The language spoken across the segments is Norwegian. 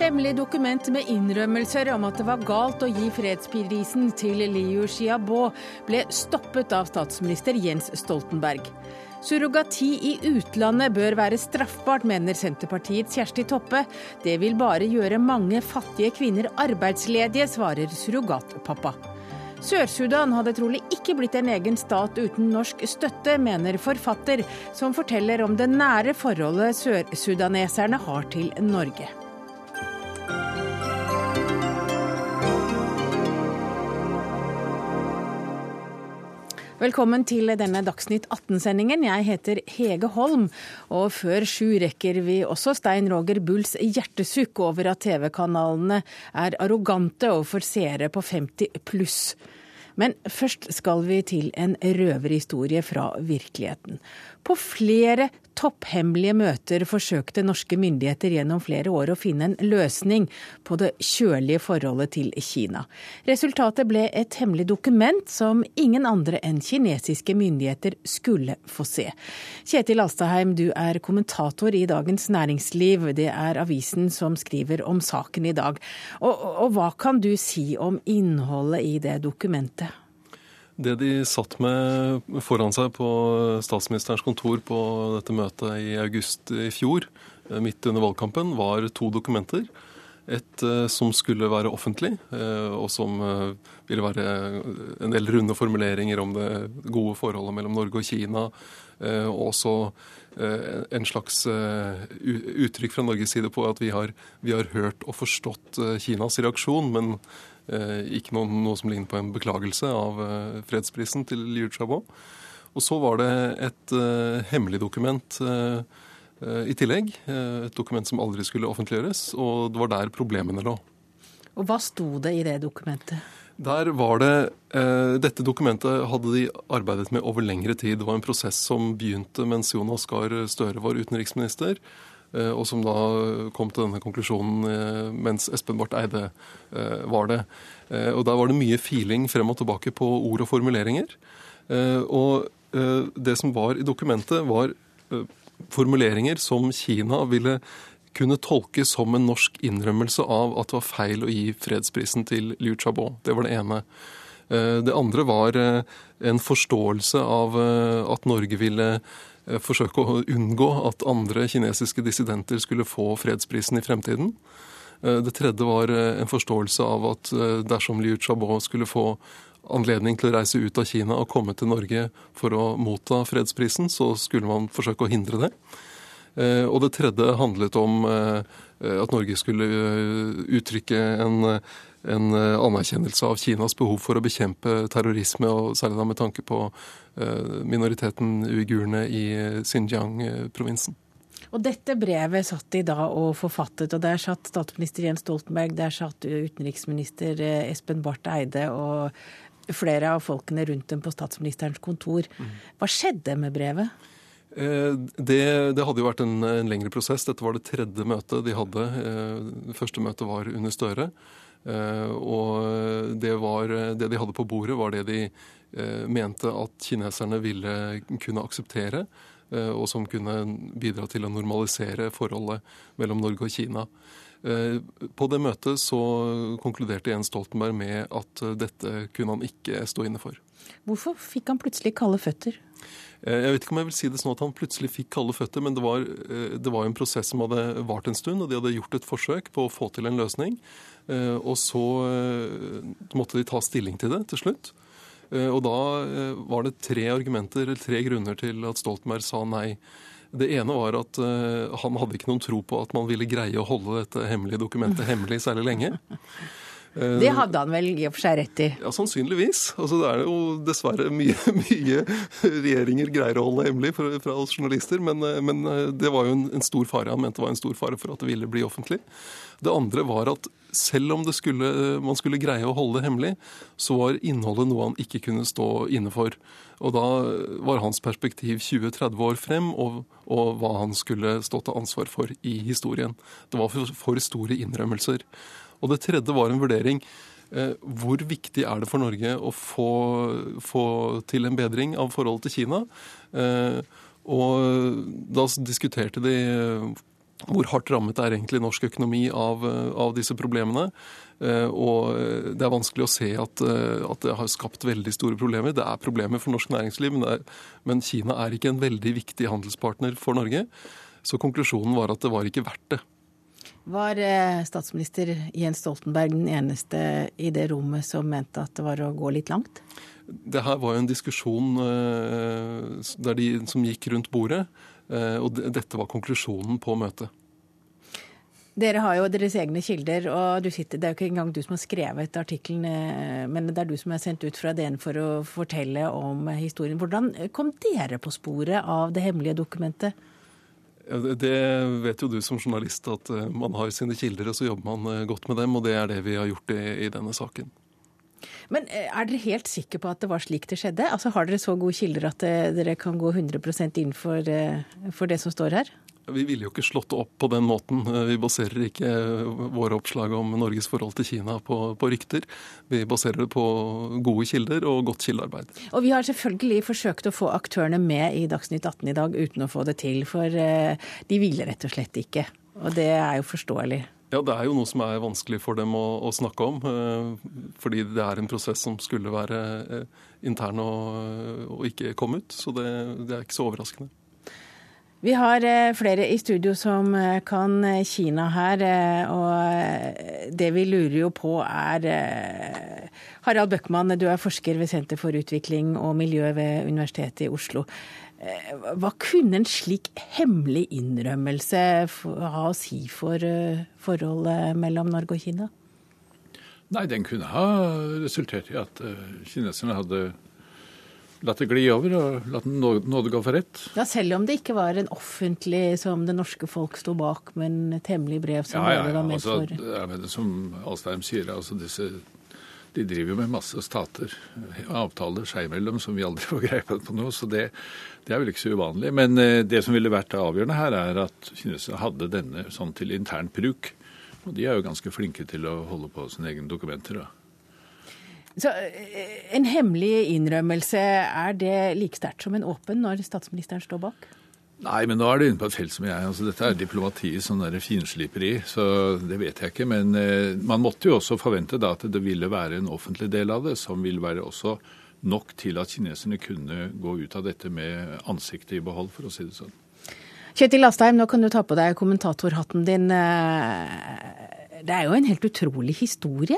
Hemmelig dokument med innrømmelser om at det var galt å gi fredsprisen til Liu Xiaobo, ble stoppet av statsminister Jens Stoltenberg. Surrogati i utlandet bør være straffbart, mener Senterpartiets Kjersti Toppe. Det vil bare gjøre mange fattige kvinner arbeidsledige, svarer surrogatpappa. Sør-Sudan hadde trolig ikke blitt en egen stat uten norsk støtte, mener forfatter, som forteller om det nære forholdet sørsudaneserne har til Norge. Velkommen til denne Dagsnytt 18-sendingen. Jeg heter Hege Holm, og før sju rekker vi også Stein Roger Bulls hjertesukk over at TV-kanalene er arrogante overfor seere på 50 pluss. Men først skal vi til en røverhistorie fra virkeligheten. På flere topphemmelige møter forsøkte norske myndigheter gjennom flere år å finne en løsning på det kjølige forholdet til Kina. Resultatet ble et hemmelig dokument som ingen andre enn kinesiske myndigheter skulle få se. Kjetil Alstaheim, du er kommentator i Dagens Næringsliv. Det er avisen som skriver om saken i dag. Og, og hva kan du si om innholdet i det dokumentet? Det de satt med foran seg på statsministerens kontor på dette møtet i august i fjor, eh, midt under valgkampen, var to dokumenter. Et eh, som skulle være offentlig, eh, og som ville være en del runde formuleringer om det gode forholdet mellom Norge og Kina. Og også en slags uttrykk fra Norges side på at vi har, vi har hørt og forstått Kinas reaksjon, men ikke noe, noe, som ligner på en beklagelse av eh, fredsprisen til Liu Xiaobo. Og så var det et uh, hemmelig dokument i tillegg. et dokument som aldri skulle offentliggjøres. Og det var der problemene lå. Og hva sto det i det dokumentet? Der var det, Dette dokumentet hadde de arbeidet med over lengre tid. Det var en prosess som begynte mens Jonas Gahr Støre var utenriksminister. Eh, og som da kom til denne konklusjonen eh, mens Espen Barth Eide eh, var det. Og der var det mye filing frem og tilbake på ord og formuleringer. Og det som var i dokumentet, var formuleringer som Kina ville kunne tolke som en norsk innrømmelse av at det var feil å gi fredsprisen til Liu Xiaobo. Det var det ene. Det andre var en forståelse av at Norge ville forsøke å unngå at andre kinesiske dissidenter skulle få fredsprisen i fremtiden. Eh, det tredje var eh, en forståelse av at dersom Liu Xiaobo skulle få anledning til å reise ut av Kina og komme til Norge for å motta fredsprisen, så skulle man forsøke å hindre det. Og det tredje handlet om at Norge skulle uttrykke en en eh, anerkjennelse av Kinas behov for å bekjempe terrorisme, og særlig da med tanke på eh, minoriteten uigurene i eh, Xinjiang-provinsen. Og dette brevet satt de da og forfattet, og der satt statsminister Jens Stoltenberg, der satt utenriksminister Espen Barth Eide og flere av folkene rundt dem på statsministerens kontor. Hva skjedde med brevet? Det, det, hadde jo vært en, en, lengre prosess. Dette var det tredje møtet de hadde. Det første møtet var under Støre. Eh, og det, var, det de hadde på bordet, var det de eh, mente at kineserne ville kunne akseptere, eh, og som kunne bidra til å normalisere forholdet mellom Norge og Kina. På det møtet så konkluderte Jens Stoltenberg med at dette kunne han ikke stå inne for. Hvorfor fikk han plutselig kalde føtter? Jeg vet ikke om jeg vil si det sånn at han plutselig fikk kalde føtter, men det var, det var en prosess som hadde vart en stund, og de hadde gjort et forsøk på å få til en løsning. Eh, og så eh, måtte de ta stilling til det til slutt. Eh, og da var det tre argumenter, eller tre grunner til at Stoltenberg sa nei. Det ene var at han hadde ikke noen tro på at man ville greie å holde dette hemmelige dokumentet hemmelig særlig lenge. Det hadde han vel i og for seg rett i? Ja, sannsynligvis. Altså, det er jo dessverre mye, mye regjeringer greier å holde hemmelig fra, fra oss journalister, men, men, det var jo en, en, stor fare. Han mente det var en stor fare for at det ville bli offentlig. Det andre var at selv om skulle, man skulle greie å holde det hemmelig, så var innholdet noe han ikke kunne stå inne for. Og da var hans perspektiv 20-30 år frem, og, og, hva han skulle stå til ansvar for i historien. Det var for, for store innrømmelser. Og det tredje var en vurdering. Eh, hvor viktig er det for Norge å få, få til en bedring av forholdet til Kina? Eh, og da diskuterte de hvor hardt rammet er egentlig norsk økonomi av, av disse problemene. Og det er vanskelig å se at, at, det har skapt veldig store problemer. Det er problemer for norsk næringsliv, men, er, men Kina er ikke en veldig viktig handelspartner for Norge. Så konklusjonen var at det var ikke verdt det. Var eh, statsminister Jens Stoltenberg den eneste i det rommet som mente at det var å gå litt langt? Det her var jo en diskusjon eh, der de som gikk rundt bordet, eh, og dette var konklusjonen på møtet. Dere har jo deres egne kilder, og sitter, det er jo ikke engang du som har skrevet artikkelen, men det er du som er sendt ut fra DN for å fortelle om historien. Hvordan kom dere på sporet av det hemmelige dokumentet? Det vet jo du som journalist, at eh, man har sine kilder, og så jobber man eh, godt med dem. Og det er det vi har gjort i, i denne saken. Men eh, er dere helt sikre på at det var slik det skjedde? Altså Har dere så gode kilder at dere kan gå 100% inn for, for det som står her? Vi ville jo ikke slått opp på den måten. Vi baserer ikke våre oppslag om Norges forhold til Kina på, på, rykter. Vi baserer det på gode kilder og godt kildearbeid. Og vi har selvfølgelig forsøkt å få aktørene med i Dagsnytt 18 i dag uten å få det til. For eh, de ville rett og slett ikke. Og det er jo forståelig. Ja, det er jo noe som er vanskelig for dem å, å snakke om. Eh, fordi det er en prosess som skulle være eh, intern og, og ikke komme ut. Så det, det er ikke så overraskende. Vi har eh, flere i studio som eh, kan eh, Kina her, og det vi lurer jo på er Harald Bøckmann, du er forsker ved Senter for utvikling og miljø ved Universitetet i Oslo. Hva kunne en slik hemmelig innrømmelse ha å si for forholdet mellom Norge og Kina? Nei, den kunne ha resultert i at kineserne hadde latt det gli over og latt nåde gå for rett. Ja, Selv om det ikke var en offentlig som det norske folk sto bak, men et hemmelig brev som ja, ja, ja. var med altså, for ja, men Som Alstheim sier, altså disse, de driver jo med masse stater, avtaler seg imellom som vi aldri får greie på noe. Så det, det, er vel ikke så uvanlig. Men eh, det som ville vært avgjørende her, er at kineserne hadde denne sånn til internt bruk. Og de er jo ganske flinke til å holde på sine egne dokumenter. da. Så eh, En hemmelig innrømmelse, er det like sterkt som en åpen når statsministeren står bak? Nei, men nå er du inne på et felt som jeg altså Dette er diplomatiet sånn finsliperi, så det vet jeg ikke. Men eh, man måtte jo også forvente da at det ville være en offentlig del av det, som ville være også nok til at kineserne kunne gå ut av dette med ansiktet i behold, for å si det sånn. Kjetil Astheim, nå kan du ta på deg kommentatorhatten din. Eh, det er jo en helt utrolig historie.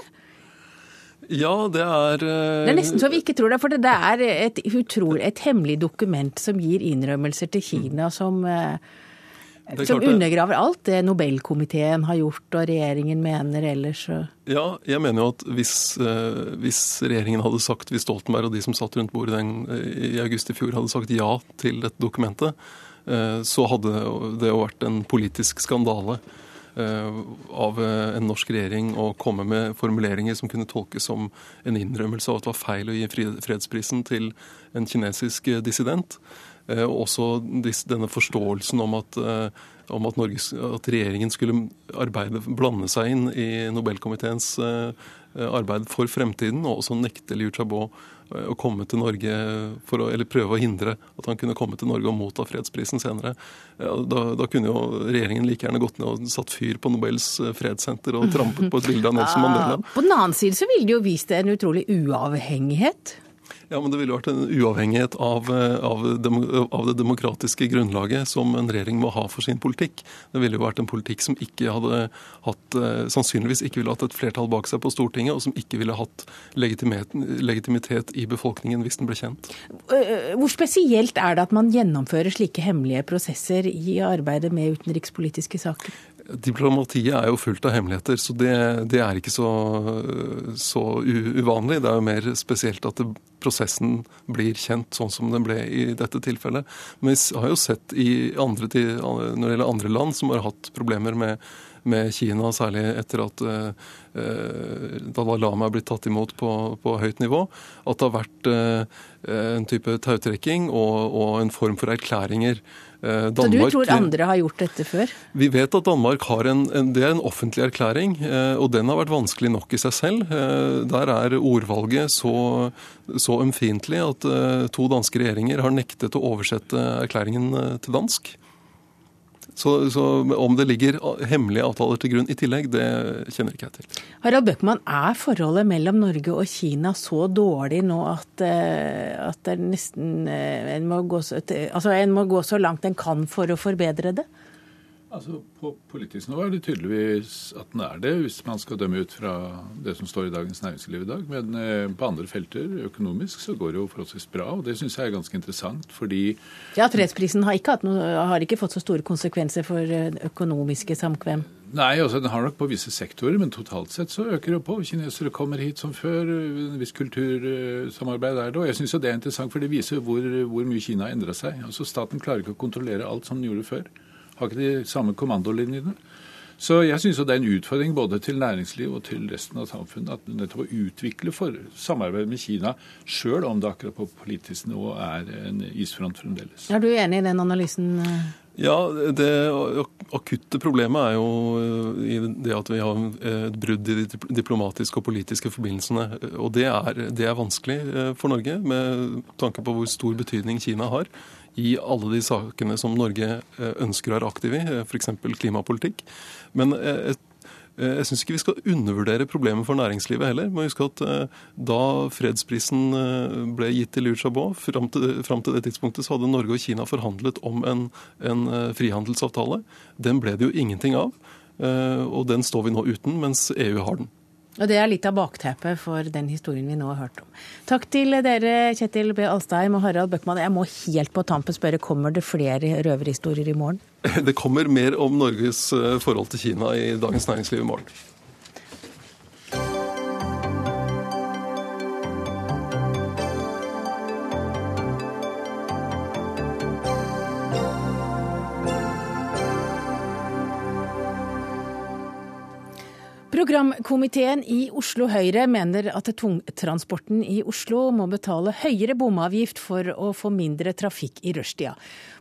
Ja, det er uh... Det er nesten så vi ikke tror det. For det er et, utrolig, et hemmelig dokument som gir innrømmelser til Kina som, uh, som undergraver alt det Nobelkomiteen har gjort og regjeringen mener ellers. Ja, jeg mener jo at hvis, uh, hvis, regjeringen hadde sagt, hvis Stoltenberg og de som satt rundt bordet den, i august i fjor hadde sagt ja til dette dokumentet, så hadde det jo vært en politisk skandale. Eh, av eh, en norsk regjering å komme med formuleringer som kunne tolkes som en innrømmelse av at det var feil å gi fredsprisen til en kinesisk eh, dissident. Og også denne forståelsen om at, om at, Norges, at regjeringen skulle arbeide, blande seg inn i Nobelkomiteens arbeid for fremtiden, og også nekte Liu Chabot å komme til Norge for å, eller prøve å hindre at han kunne komme til Norge og motta fredsprisen senere. Da, da, kunne jo regjeringen like gjerne gått ned og satt fyr på Nobels eh, fredssenter og trampet på et bilde av Nelson Mandela. På den annen side så ville det jo vist en utrolig uavhengighet. Ja, men Det ville vært en uavhengighet av, eh, av, av, det demokratiske grunnlaget som en regjering må ha for sin politikk. Det ville jo vært en politikk som ikke hadde hatt, eh, sannsynligvis ikke ville hatt et flertall bak seg på Stortinget, og som ikke ville hatt legitimitet i befolkningen hvis den ble kjent. Eh, hvor spesielt er det at man gjennomfører slike hemmelige prosesser i arbeidet med utenrikspolitiske saker? Diplomatiet er jo fullt av hemmeligheter, så det, det er ikke så, så, uvanlig. Det er jo mer spesielt at det, prosessen blir kjent sånn som den ble i dette tilfellet. Men vi har jo sett andre, når det gjelder andre land som har hatt problemer med, med Kina, særlig etter at uh, Dalai Lama er blitt tatt imot på, på, høyt nivå, at det har vært uh, en type tautrekking og, og en form for erklæringer Danmark, eh, Så du tror andre har gjort dette før? Vi vet at Danmark har en, en, det er en offentlig erklæring, eh, og den har vært vanskelig nok i seg selv. Eh, der er ordvalget så, så ømfintlig at to danske regjeringer har nektet å oversette erklæringen til dansk. Så, så, om det ligger hemmelige avtaler til grunn i tillegg, det kjenner ikke jeg til. Harald Bøckmann, er forholdet mellom Norge og Kina så dårlig nå at, eh, at nesten, eh, en, må så, altså en må gå så langt en kan for å forbedre det? Altså, På politisk nivå er det tydeligvis at den er det, hvis man skal dømme ut fra det som står i Dagens Næringsliv i dag. Men eh, på andre felter, økonomisk, så går det jo forholdsvis bra. Og det syns jeg er ganske interessant, fordi Ja, fredsprisen har ikke, noe, har ikke fått så store konsekvenser for eh, økonomiske samkvem? Nei, altså den har nok på visse sektorer, men totalt sett så øker det på. Kinesere kommer hit som før. En viss kultursamarbeid er det. Og jeg syns det er interessant, for det viser hvor, hvor mye Kina har endra seg. Altså Staten klarer ikke å kontrollere alt som den gjorde før. Har ikke de samme kommandolinjene. Så jeg syns det er en utfordring både til næringsliv og til resten av samfunnet at nettopp å utvikle for samarbeid med Kina, sjøl om det akkurat på politisk nivå er en isfront fremdeles. Er du enig i den analysen? Ja, Det akutte problemet er jo eh, i det at vi har et brudd i de diplomatiske og politiske forbindelsene. Og det er, det er vanskelig eh, for Norge, med tanke på hvor stor betydning Kina har i alle de sakene som Norge eh, ønsker å være aktiv i, eh, f.eks. klimapolitikk. Men eh, jeg syns ikke vi skal undervurdere problemet for næringslivet heller. må huske at Da fredsprisen ble gitt til Liu Xiaobo, fram til, fram til det tidspunktet så hadde Norge og Kina forhandlet om en, en frihandelsavtale. Den ble det jo ingenting av. Og den står vi nå uten, mens EU har den. Og Det er litt av bakteppet for den historien vi nå har hørt om. Takk til dere, Kjetil B. Alstheim og Harald Bøckmann. Jeg må helt på tampen spørre, kommer det flere røverhistorier i morgen? Det kommer mer om Norges eh, forhold til Kina i Dagens Næringsliv i morgen. Programkomiteen i Oslo Høyre mener at tungtransporten i Oslo må betale høyere bomavgift for å få mindre trafikk i rushtida.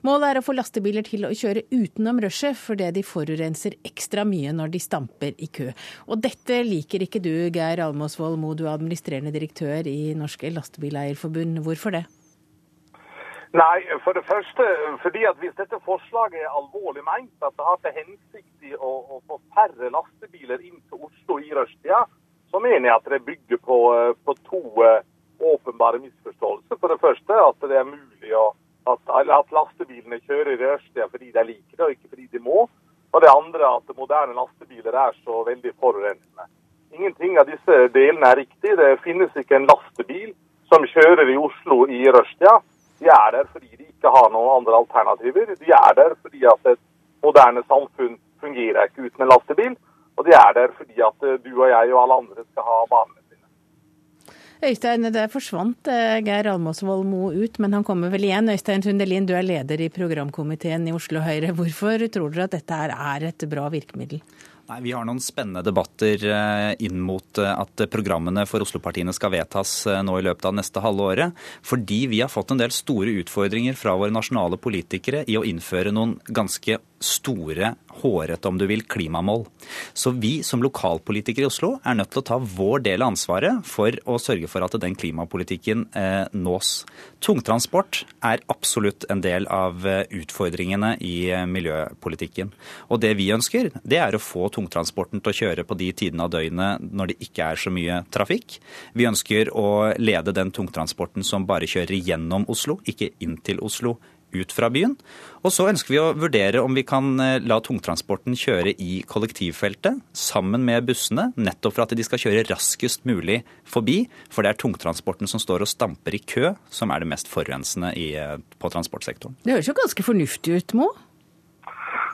Målet er å få lastebiler til å kjøre utenom rushet, fordi de forurenser ekstra mye når de stamper i kø. Og dette liker ikke du, Geir Almåsvold Moe, du er administrerende direktør i Norske Lastebileierforbund. Hvorfor det? Nei, for det første fordi at hvis dette forslaget er alvorlig ment, at det har til hensikt å, å, få færre lastebiler inn til Oslo i rushtida, så mener jeg at det bygger på, på to uh, åpenbare misforståelser. For det første at det er mulig å, at, at lastebilene kjører i rushtida fordi de liker det, og ikke fordi de må. Og det andre at moderne lastebiler er så veldig forurensende. Ingenting av disse delene er riktig. Det finnes ikke en lastebil som kjører i Oslo i rushtida de er der fordi de ikke har noen andre alternativer. De er der fordi at et moderne samfunn fungerer ikke uten en lastebil. Og de er der fordi at eh, du og jeg og alle andre skal ha banene sine. Øystein, det forsvant eh, Geir Almåsvold Moe ut, men han kommer vel igjen. Øystein Sundelin, du er leder i programkomiteen i Oslo Høyre. Hvorfor tror dere at dette er et bra virkemiddel? Nei, Vi har noen spennende debatter eh, inn mot eh, at programmene for Oslo-partiene skal vedtas eh, nå i løpet av neste halve året. Fordi vi har fått en del store utfordringer fra våre nasjonale politikere i å innføre noen ganske store, hårete om du vil, klimamål. Så vi som lokalpolitikere i Oslo er nødt til å ta vår del av ansvaret for å sørge for at den klimapolitikken eh, nås. Tungtransport er absolutt en del av utfordringene i miljøpolitikken. Og det vi ønsker, det er å få tungtransporten til å kjøre på de tidene av døgnet når det ikke er så mye trafikk. Vi ønsker å lede den tungtransporten som bare kjører gjennom Oslo, ikke inn til Oslo ut fra byen. Og så ønsker vi å vurdere om vi kan eh, la tungtransporten kjøre i kollektivfeltet sammen med bussene, nettopp for at de skal kjøre raskest mulig forbi. For det er tungtransporten som står og stamper i kø, som er det mest forurensende i, på transportsektoren. Det høres jo ganske fornuftig ut, Mo?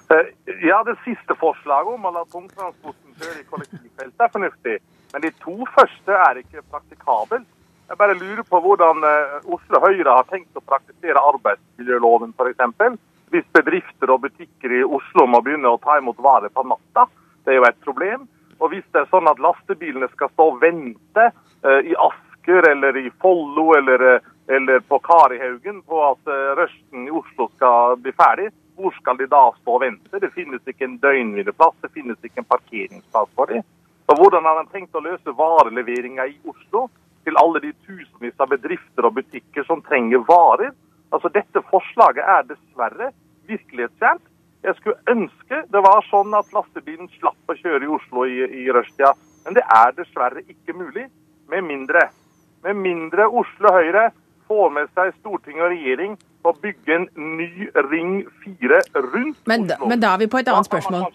Eh, ja, det siste forslaget om å la tungtransporten kjøre i kollektivfeltet er fornuftig. Men de to første er ikke praktikabelt. Jeg bare lurer på hvordan eh, Oslo Høyre har tenkt å praktisere arbeidsmiljøloven f.eks. Hvis bedrifter og butikker i Oslo må begynne å ta imot varer på natta. Det er jo et problem. Og hvis det er sånn at lastebilene skal stå og vente eh, i Asker eller i Follo eller, eller på Karihaugen på at rushen i Oslo skal bli ferdig, hvor skal de da stå og vente? Det finnes ikke en døgnhvileplass, det finnes ikke en parkeringsplass for dem. Og Hvordan har de tenkt å løse vareleveringa i Oslo til alle de tusenvis av bedrifter og butikker som trenger varer? Altså Dette forslaget er dessverre virkelighetsfjernt. Jeg skulle ønske det var sånn at lastebilen slapp å kjøre i Oslo i, i rushtida. Men det er dessverre ikke mulig, med mindre. Med mindre Oslo Høyre får med seg storting og regjering på å bygge en ny Ring 4 rundt Men, da- Oslo. men da er vi på et annet spørsmål.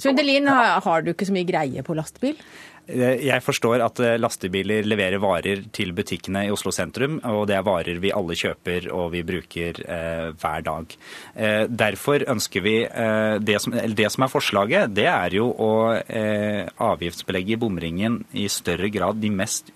Sundelin, har, har du ikke så mye greie på lastebil? Eh, Jeg forstår at eh, lastebiler leverer varer til butikkene i Oslo sentrum, og det er varer vi alle kjøper og vi bruker eh, hver dag. Eh, derfor ønsker vi eh, det, som, det som er forslaget, det er jo å eh, avgiftsbelegge bomringen i større grad de mest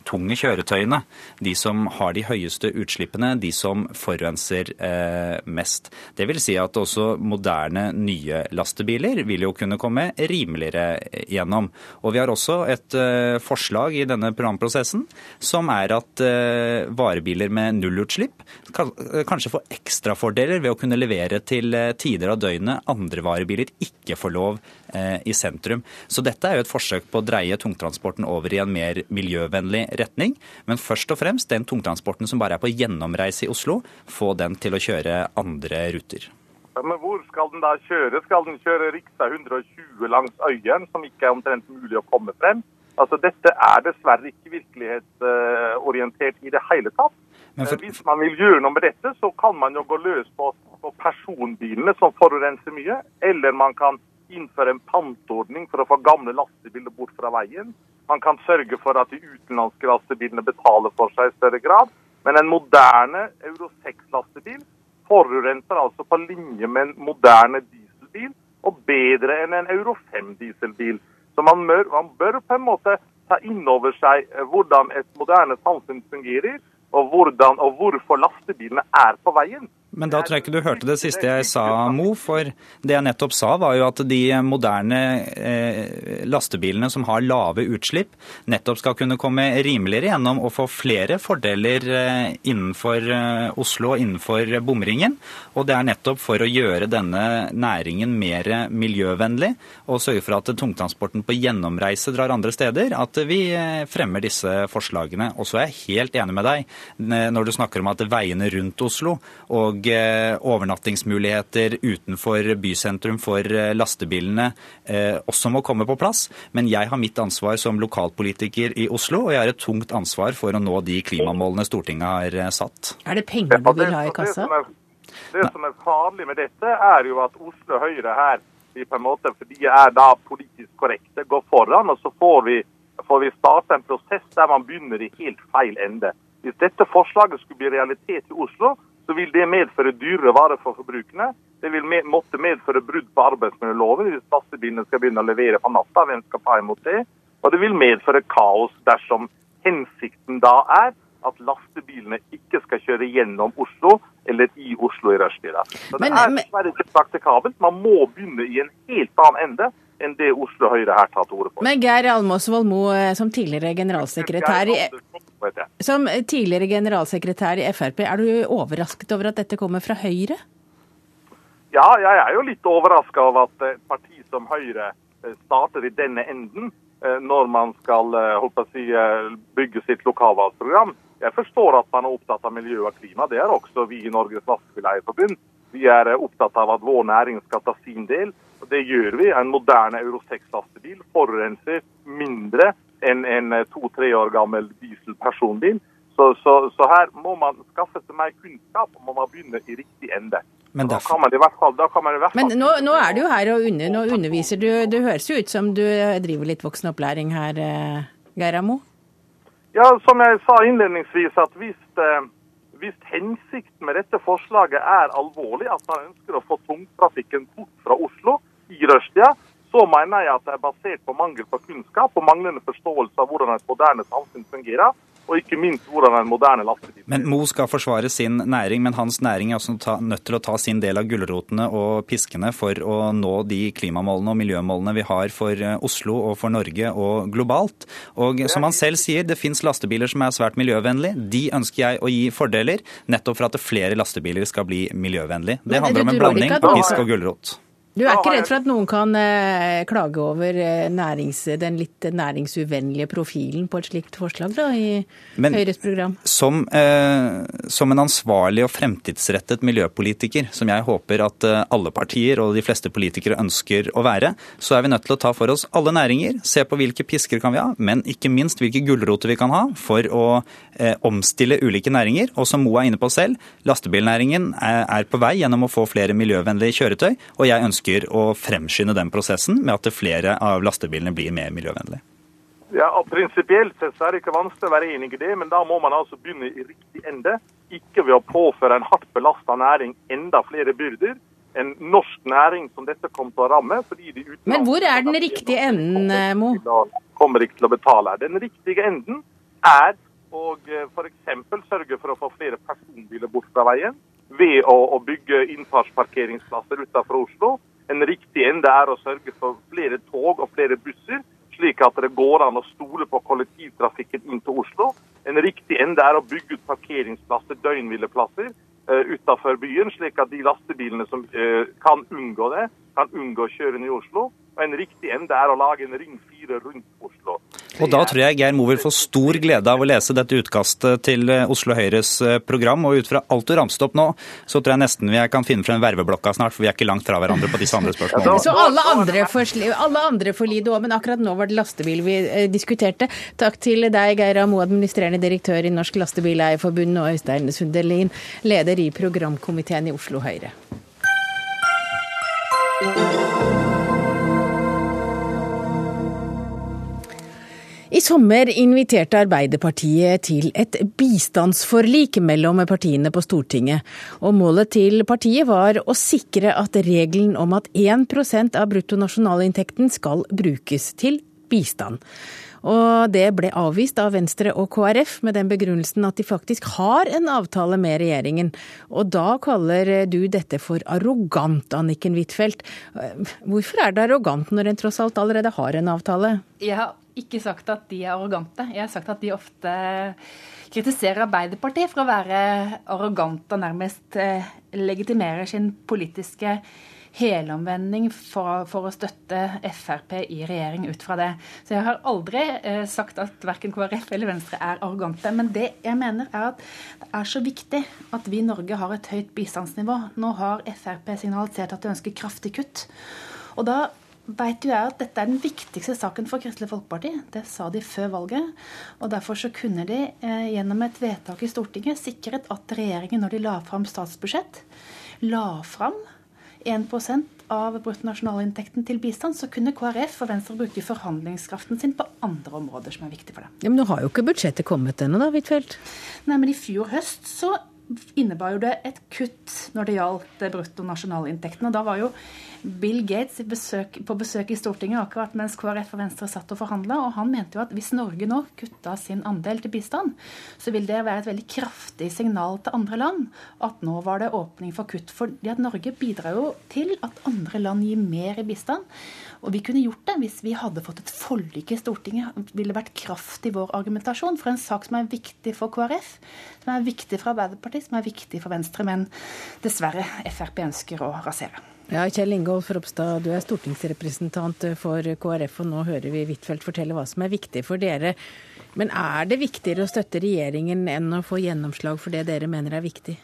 utslippstunge kjøretøyene. De som har de høyeste utslippene, de som forurenser eh, mest. Det vil si at også moderne, nye lastebiler vil jo kunne komme rimeligere gjennom. Og vi har også et eh, forslag i denne programprosessen som er at eh, varebiler med nullutslipp kan, eh, kanskje får ekstrafordeler ved å kunne levere til eh, tider av døgnet andre varebiler ikke får lov eh, i sentrum. Så dette er jo et forsøk på å dreie tungtransporten over i en mer miljøvennlig retning. Men først og fremst den tungtransporten som bare er på gjennomreise i Oslo, få den til å kjøre andre ruter. Men hvor skal den da kjøre? Skal den kjøre rv. 120 langs Øyen, som ikke er omtrent mulig å komme frem? Altså, Dette er dessverre ikke virkelighetsorientert i det hele tatt. For- Eh, Hvis man vil gjøre noe med dette, så kan man jo gå løs på, på personbilene som forurenser mye. Eller man kan innføre en pantordning for å få gamle lastebiler bort fra veien. Man kan sørge for at de utenlandske lastebilene betaler for seg i større grad. Men en moderne Euro 6-lastebil forurenser altså på linje med en moderne dieselbil, og bedre enn en Euro 5-dieselbil. Så man bør, man bør på en måte ta inn over seg eh, hvordan et moderne samfunn fungerer, og, hvordan, og hvorfor lastebilene er på veien. Men da tror jeg ikke du hørte det siste jeg sa, Mo. For det jeg nettopp sa, var jo at de moderne eh, lastebilene som har lave utslipp, nettopp skal kunne komme rimeligere gjennom og få flere fordeler eh, innenfor eh, Oslo og innenfor bomringen. Og det er nettopp for å gjøre denne næringen mer miljøvennlig og sørge for at tungtransporten på gjennomreise drar andre steder, at vi fremmer disse forslagene. Og så er jeg helt enig med deg når du snakker om at veiene rundt Oslo og eh, overnattingsmuligheter utenfor bysentrum for eh, lastebilene eh, også må komme på plass. Men jeg har mitt ansvar som lokalpolitiker i Oslo, og jeg har et tungt ansvar for å nå de klimamålene Stortinget har eh, satt. Er det penger du vil ha i kassa? Det som er farlig med dette, er jo at Oslo Høyre her, de på en måte, for de er da politisk korrekte, går foran, og så får vi, får vi starte en prosess der man begynner i helt feil ende. Hvis dette forslaget skulle bli realitet i Oslo, så vil det medføre dyrere varer for forbrukerne. Det vil med, måtte medføre brudd på arbeidsmiljøloven hvis lastebilene skal begynne å levere på natta. Hvem skal ta imot det? Og det vil medføre kaos dersom hensikten da er at lastebilene ikke skal kjøre gjennom Oslo eller i Oslo i rushtida. Det er dessverre ikke praktikabelt. Man må begynne i en helt annen ende enn det Oslo Høyre her tar til orde for. Men Geir Almås Valmo, eh, som tidligere generalsekretær i som tidligere generalsekretær i Frp, er du overrasket over at dette kommer fra Høyre? Ja, jeg er jo litt overraska over at et parti som Høyre eh, starter i denne enden eh, når man skal eh, si, eh, bygge sitt lokalvalgprogram. Jeg forstår at man er opptatt av miljø og klima. Det er også vi i Norges Lastebileierforbund. Vi er eh, opptatt av at vår næring skal ta sin del. Det gjør vi. En moderne Euro 6-lastebil forurenser mindre enn en eh, to-tre år gammel dieselpersonbil. Så, så, så her må man skaffe seg mer kunnskap og man må begynne i riktig ende. Men da kan man i hvert fall, da kan man i hvert fall Men nå, nå er du jo her og under, nå underviser du. Det høres jo ut som du driver litt voksenopplæring her, Geiramo? Ja, som jeg sa innledningsvis, at hvis, eh, hvis hensikten med dette forslaget er alvorlig, at man ønsker å få tungtrafikken bort fra Oslo i rushtida, så mener jeg at det er basert på mangel på kunnskap og manglende forståelse av hvordan et moderne samfunn fungerer, og ikke minst hvordan en moderne lastebil Men Mo skal forsvare sin næring, men hans næring er også nødt til å ta sin del av gulrotene og piskene for å nå de klimamålene og miljømålene vi har for eh, Oslo og for Norge og globalt. Og som han selv sier, det fins lastebiler som er svært miljøvennlige. De ønsker jeg å gi fordeler, nettopp for at flere lastebiler skal bli miljøvennlige. Det handler om en blanding av pisk og gulrot. Du er ikke redd for at noen kan eh, klage over eh, nærings, den litt næringsuvennlige profilen på et slikt forslag da, i Men, Høyres program? Som, eh, som, en ansvarlig og fremtidsrettet miljøpolitiker, som jeg håper at eh, alle partier og de fleste politikere ønsker å være, så er vi nødt til å ta for oss alle næringer, se på hvilke pisker kan vi ha, men ikke minst hvilke gulroter vi kan ha for å eh, omstille ulike næringer. Og som Mo er inne på selv, lastebilnæringen er, er på vei gjennom å få flere miljøvennlige kjøretøy. og jeg ønsker ønsker å fremskynde den prosessen med at flere av lastebilene blir mer miljøvennlige? Ja, og Prinsipielt sett så er det ikke vanskelig å være enig i det, men da må man altså begynne i riktig ende. Ikke ved å påføre en hardt belasta næring enda flere byrder. En norsk næring som dette kommer til å ramme. fordi de Men hvor er den riktige enden, Mo? Kommer ikke til å betale. Den riktige enden er å eh, f.eks. sørge for å få flere personbiler bort fra veien ved å, å bygge innfartsparkeringsplasser utenfor Oslo. En riktig ende er å sørge for flere tog og flere busser, slik at det går an å stole på kollektivtrafikken inn til Oslo. En riktig ende er å bygge ut parkeringsplasser, døgnhvileplasser, uh, utenfor byen, slik at de lastebilene som uh, kan unngå det, kan unngå kjørende i Oslo. Og en riktig ende er å lage en ring 4 rundt Oslo. Og Da tror jeg Geir Mo vil få stor glede av å lese dette utkastet til eh, Oslo Høyres eh, program. Og ut fra alt du ramste opp nå, så tror jeg nesten vi kan finne frem verveblokka snart, for vi er ikke langt fra hverandre på disse andre spørsmålene. Så alle andre får, alle andre får lide òg, men akkurat nå var det lastebil vi eh, diskuterte. Takk til deg, Geir Amo, administrerende direktør i Norsk Lastebileierforbund, og Øystein Sundelin, leder i programkomiteen i Oslo Høyre. I sommer inviterte Arbeiderpartiet til et bistandsforlik mellom partiene på Stortinget. Og målet til partiet var å sikre at regelen om at 1% av bruttonasjonalinntekten skal brukes til bistand. Og det ble avvist av Venstre og KrF med den begrunnelsen at de faktisk har en avtale med regjeringen. Og da kaller du dette for arrogant, Anniken Huitfeldt. Hvorfor er det arrogant når en tross alt allerede har en avtale? Jeg har ikke sagt at de er arrogante. Jeg har sagt at de ofte kritiserer Arbeiderpartiet for å være arrogante og nærmest eh, legitimerer sin politiske helomvending for, for, å støtte Frp i regjering ut fra det. Så jeg har aldri eh, sagt at verken KrF eller Venstre er arrogante. Men det jeg mener er at det er så viktig at vi i Norge har et høyt bistandsnivå. Nå har Frp signalisert at de ønsker kraftig kutt. Og da vet jo jeg at dette er den viktigste saken for Kristelig Folkeparti. Det sa de før valget. Og derfor så kunne de eh, gjennom et vedtak i Stortinget sikret at regjeringen, når de la fram statsbudsjett, la fram 1% av bruttonasjonalinntekten til bistand, så kunne KrF og Venstre bruke forhandlingskraften sin på andre områder som er viktige for dem. Ja, Men nå har jo ikke budsjettet kommet ennå, da, Huitfeldt? Nei, men i fjor høst så innebar jo det et kutt når det gjaldt bruttonasjonalinntektene. Da var jo Bill Gates besøk, på besøk i Stortinget akkurat mens KrF og Venstre satt og forhandla. Og han mente jo at hvis Norge nå kutta sin andel til bistand, så vil det være et veldig kraftig signal til andre land at nå var det åpning for kutt. At Norge bidrar jo til at andre land gir mer i bistand. Og vi kunne gjort det hvis vi hadde fått et forlik i Stortinget. Ville vært kraft i vår argumentasjon for en sak som er viktig for KrF, som er viktig for Arbeiderpartiet, som er viktig for Venstre, men dessverre Frp ønsker å rasere. Ja, Kjell Ingolf Ropstad, du er stortingsrepresentant for KrF, og nå hører vi Huitfeldt fortelle hva som er viktig for dere. Men er det viktigere å støtte regjeringen enn å få gjennomslag for det dere mener er viktig?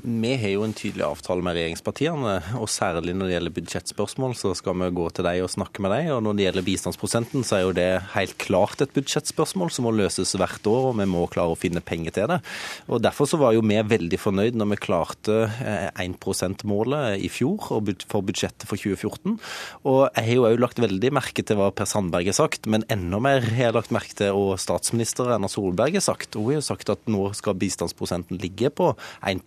Vi har jo en tydelig avtale med regjeringspartiene, og særlig når det gjelder budsjettspørsmål, så skal vi gå til dem og snakke med dem. Og når det gjelder bistandsprosenten, så er jo det helt klart et budsjettspørsmål som må løses hvert år, og vi må klare å finne penger til det. Og Derfor så var jo vi veldig fornøyd når vi klarte 1 eh, %-målet i fjor for budsjettet for 2014. Og jeg har jo òg lagt veldig merke til hva Per Sandberg har sagt, men enda mer har jeg lagt merke til hva statsminister Erna Solberg har sagt. Hun har sagt at nå skal bistandsprosenten ligge på 1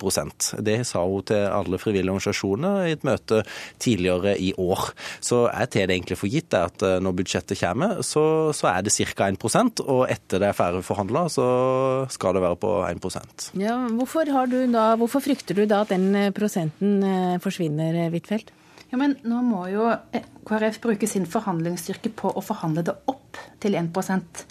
det sa hun til alle frivillige organisasjoner i et møte tidligere i år. Så jeg tar det egentlig for gitt at eh, når budsjettet kommer, så, så er det ca. 1% og etter det er ferdig forhandla, så skal det være på 1% ja, hvorfor, da, hvorfor frykter du da at den eh, prosenten eh, forsvinner, Huitfeldt? Ja, men nå må jo KrF bruke sin forhandlingsstyrke på å forhandle det opp til 1%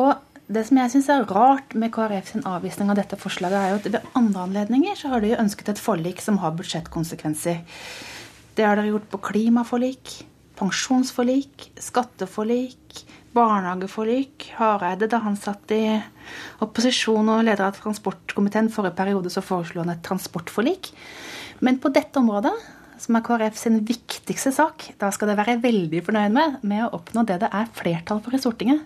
Og det som jeg syns er rart med KrF sin avvisning av dette forslaget, er jo at ved andre anledninger så har de ønsket et forlik som har budsjettkonsekvenser. Det har dere gjort på klimaforlik, pensjonsforlik, skatteforlik, barnehageforlik. Hareide, da han satt i opposisjon og leder av transportkomiteen forrige periode, så foreslo han et transportforlik. Men på dette området, som er KrF sin viktigste sak, da skal det være veldig fornøyd med, med å oppnå det det er flertall for i Stortinget.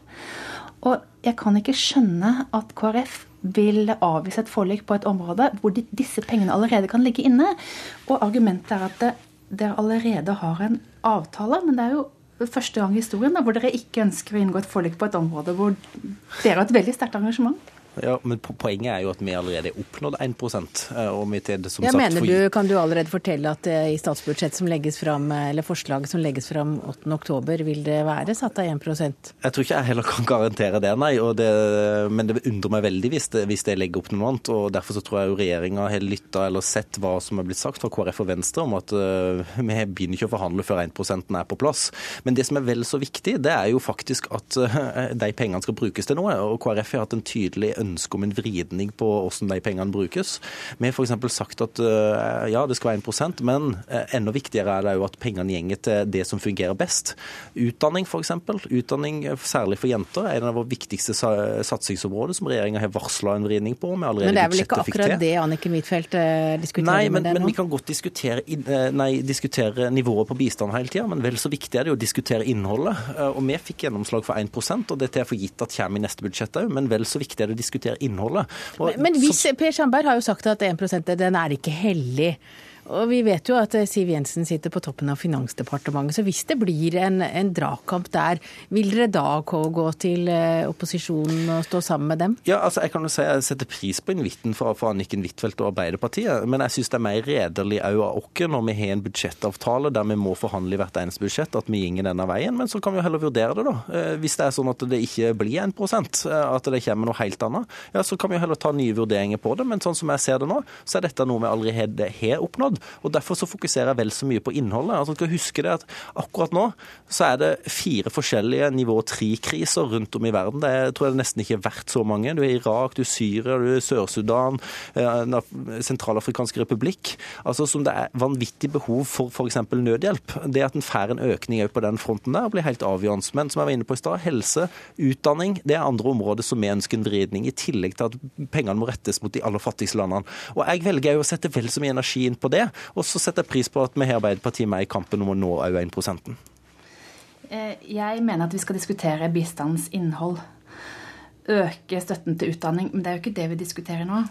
Og jeg kan ikke skjønne at KrF vil avvise et forlik på et område hvor de, disse pengene allerede kan ligge inne. Og argumentet er at dere allerede har en avtale, men det er jo første gang i historien da, hvor dere ikke ønsker å inngå et forlik på et område hvor dere har et veldig sterkt engasjement. Ja, men Poenget er jo at vi allerede har oppnådd 1 eh, og vi til som ja, sagt... Mener du, Kan du allerede fortelle at eh, i statsbudsjettet som legges fram, eller forslaget som legges fram 8.10, vil det være satt av 1% Jeg tror ikke jeg heller kan garantere det, nei. Det, men det undrer meg veldig hvis det, hvis det legger opp noe annet. og Derfor så tror jeg jo regjeringa har lytta eller sett hva som er blitt sagt fra KrF og Venstre om at uh, vi begynner ikke å forhandle før 1% er på plass. Men det som er vel så viktig, det er jo faktisk at uh, de pengene skal brukes til noe. og KrF har hatt en tydelig ønske om en vridning på hvordan de pengene brukes. Vi har f.eks. sagt at eh, ja, det skal være 1% men eh, enda viktigere er det jo at pengene gjenger til det som fungerer best. Utdanning f.eks. Utdanning eh, særlig for jenter er en av våre viktigste satsingsområder som regjeringa har varsla en vridning på. men det er vel ikke akkurat det Anniken Huitfeldt diskuterer nei, men, med det nå? Men vi kan godt diskutere, nei, diskutere nivået på bistand hele tida, men vel så viktig er det å diskutere innholdet. Og vi fikk gjennomslag for 1% og det jeg for gitt at kommer i neste budsjett òg, men vel så viktig er det å diskutere diskutere innholdet. Og, men, men hvis, Per Sandberg har jo sagt at 1% den er ikke hellig. Og vi vet jo at eh, Siv Jensen sitter på toppen av Finansdepartementet, så hvis det blir en, en dragkamp der, vil dere da gå til eh, opposisjonen og stå sammen med dem? Ja, altså jeg kan jo si jeg setter pris på invitten fra, fra Anniken Huitfeldt og Arbeiderpartiet, men jeg syns det er mer redelig òg av oss når vi har en budsjettavtale der vi må forhandle i hvert eneste budsjett, at vi går denne veien. Men så kan vi jo heller vurdere det, da. Eh, hvis det er sånn at det ikke blir 1% at det kommer noe helt annet, ja, så kan vi jo heller ta nye vurderinger på det. Men sånn som jeg ser det nå, så er dette noe vi allerede har oppnådd grad. og Derfor så fokuserer jeg vel så mye på innholdet. Altså, skal huske det at Akkurat nå så er det fire forskjellige nivå tre-kriser rundt om i verden. Det tror jeg nesten ikke har vært så mange. Du er Irak, du er Syria, du er Sør-Sudan, eh, republikk. Altså Som det er vanvittig behov for f.eks. nødhjelp. Det at en får en økning på den fronten der, blir helt avgjørende. Men som jeg var inne på i stad, helse, utdanning, det er andre områder som vi ønsker en vridning, i tillegg til at pengene må rettes mot de aller fattigste landene. Og Jeg velger jo å sette vel så mye energi inn på det, og så setter jeg pris på at vi har Arbeiderpartiet med i kampen om å nå òg 1 eh, Jeg mener at vi skal diskutere bistandens innhold. Øke støtten til utdanning. Men det er jo ikke det vi diskuterer nå.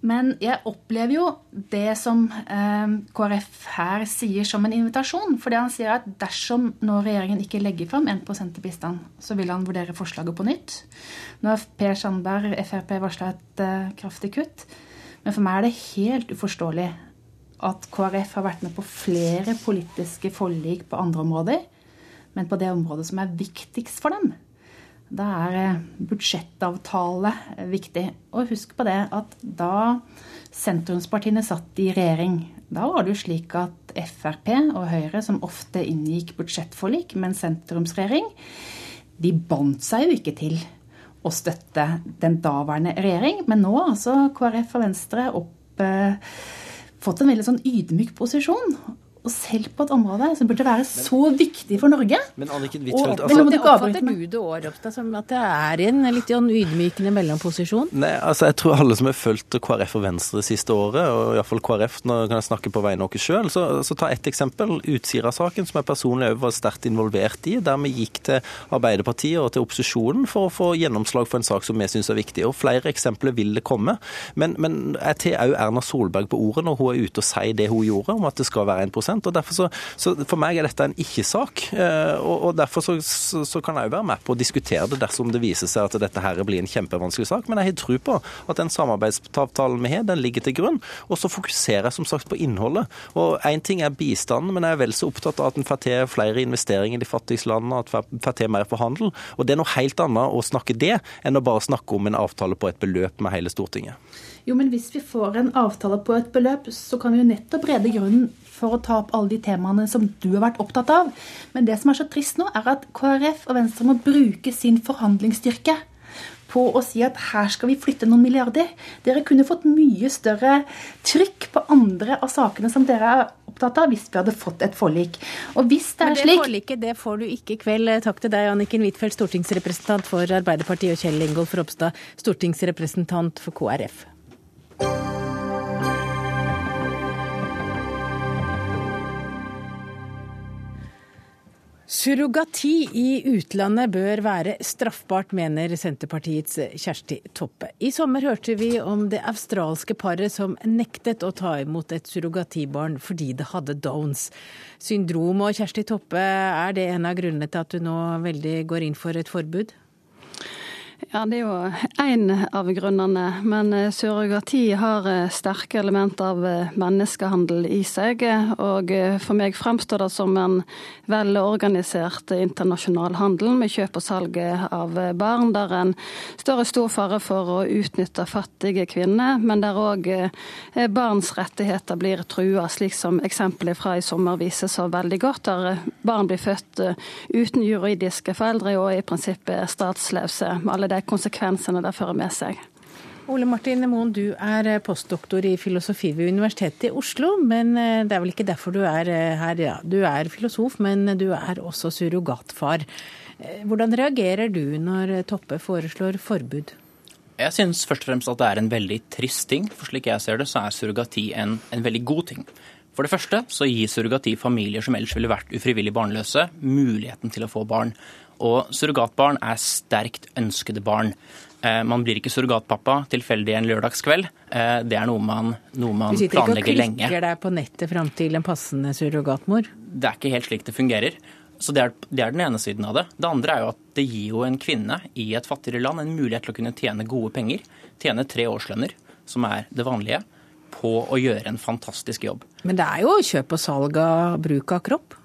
Men jeg opplever jo det som eh, KrF her sier som en invitasjon. Fordi han sier at dersom nå regjeringen ikke legger fram 1% til bistand, så vil han vurdere forslaget på nytt. Nå har Per Sandberg, Frp, varsla et eh, kraftig kutt. Men for meg er det helt uforståelig at KrF har vært med på flere politiske forlik på andre områder, men på det området som er viktigst for dem, da er eh, budsjettavtale viktig. Og husk på det at da sentrumspartiene satt i regjering, da var det jo slik at Frp og Høyre, som ofte inngikk budsjettforlik med en sentrumsregjering, de bandt seg jo ikke til å støtte den daværende regjering. Men nå har altså KrF og Venstre opp, eh, fått en veldig sånn ydmyk posisjon. Og selv på et område som burde være så viktig for Norge. Men Anniken Huitfeldt altså, men Oppfatter du det òg, Ropstad, som at det er en litt sånn ydmykende mellomposisjon? Nei, altså jeg tror alle som har fulgt KrF og Venstre det siste året, og iallfall KrF, nå kan jeg snakke på vegne av oss sjøl, så, så, ta ett eksempel. Utsira-saken, som jeg personlig òg var sterkt involvert i, der vi gikk til Arbeiderpartiet og til opposisjonen for å få gjennomslag for en sak som vi syns er viktig. Og flere eksempler vil det komme. Men, men jeg tar òg Erna Solberg på ordet når hun er ute og sier det hun gjorde, om at det skal være 1 og derfor så, så For meg er dette en ikke-sak. Eh, og, og, Derfor så, så, så kan jeg jo være med på å diskutere det dersom det viser seg at dette her blir en kjempevanskelig sak. Men jeg har tro på at den samarbeidsavtalen vi har, den ligger til grunn. Og så fokuserer jeg som sagt på innholdet. Og Én ting er bistanden, men jeg er vel så opptatt av at en får til flere investeringer i de fattigste landene, at en får til mer på handel. Og det er noe helt annet å snakke det enn å bare snakke om en avtale på et beløp med hele Stortinget. Jo, men hvis vi får en avtale på et beløp, så kan vi jo nettopp rede grunnen for å ta opp alle de temaene som du har vært opptatt av. Men det som er så trist nå, er at KrF og Venstre må bruke sin forhandlingsstyrke på å si at her skal vi flytte noen milliarder. Dere kunne fått mye større trykk på andre av sakene som dere er opptatt av hvis vi hadde fått et forlik. Og hvis det er Men det slik forliket det får du ikke i kveld. Takk til deg, Anniken Huitfeldt, stortingsrepresentant for Arbeiderpartiet, og Kjell Ingolf Ropstad, stortingsrepresentant for KrF. Surrogati i utlandet bør være straffbart, mener Senterpartiets Kjersti Toppe. I sommer hørte vi om det australske paret som nektet å ta imot et surrogatibarn fordi det hadde Downs syndrom. Og Kjersti Toppe, er det en av grunnene til at du nå veldig går inn for et forbud? Ja, Det er jo én av grunnene. Men eh, surrogati har eh, sterke elementer av eh, menneskehandel i seg. Og for meg fremstår det som en velorganisert internasjonal handel med kjøp og salg av barn, der en står i stor fare for å utnytte fattige kvinner, men der òg barns rettigheter blir trua, slik som eksempelet fra i sommer viser så veldig godt, der barn blir født uten juridiske foreldre og i prinsippet statsløse. Med de konsekvensene det fører med seg. Ole Martin Moen, du er postdoktor i filosofi ved Universitetet i Oslo. Men eh, det er vel ikke derfor du er eh, her? Ja. Du er filosof, men du er også surrogatfar. Eh, hvordan reagerer du når Toppe foreslår forbud? Jeg synes først og fremst at det er en veldig trist ting. For slik jeg ser det, så er surrogati en, en veldig god ting. For det første så gir surrogati familier som ellers ville vært ufrivillig barnløse, muligheten til å få barn. Og surrogatbarn er sterkt ønskede barn. Eh, man blir ikke surrogatpappa tilfeldig en lørdagskveld. Eh, det er noe man, noe man planlegger lenge. Du sitter ikke og klikker deg på nettet fram til en passende surrogatmor? Det er ikke helt slik det fungerer. Så det er, det er, den ene siden av det. Det andre er jo at det gir jo en kvinne i et fattigere land en mulighet til å kunne tjene gode penger. Tjene tre årslønner, som er det vanlige, på å gjøre en fantastisk jobb. Men det er jo kjøp og salg av bruk av kropp?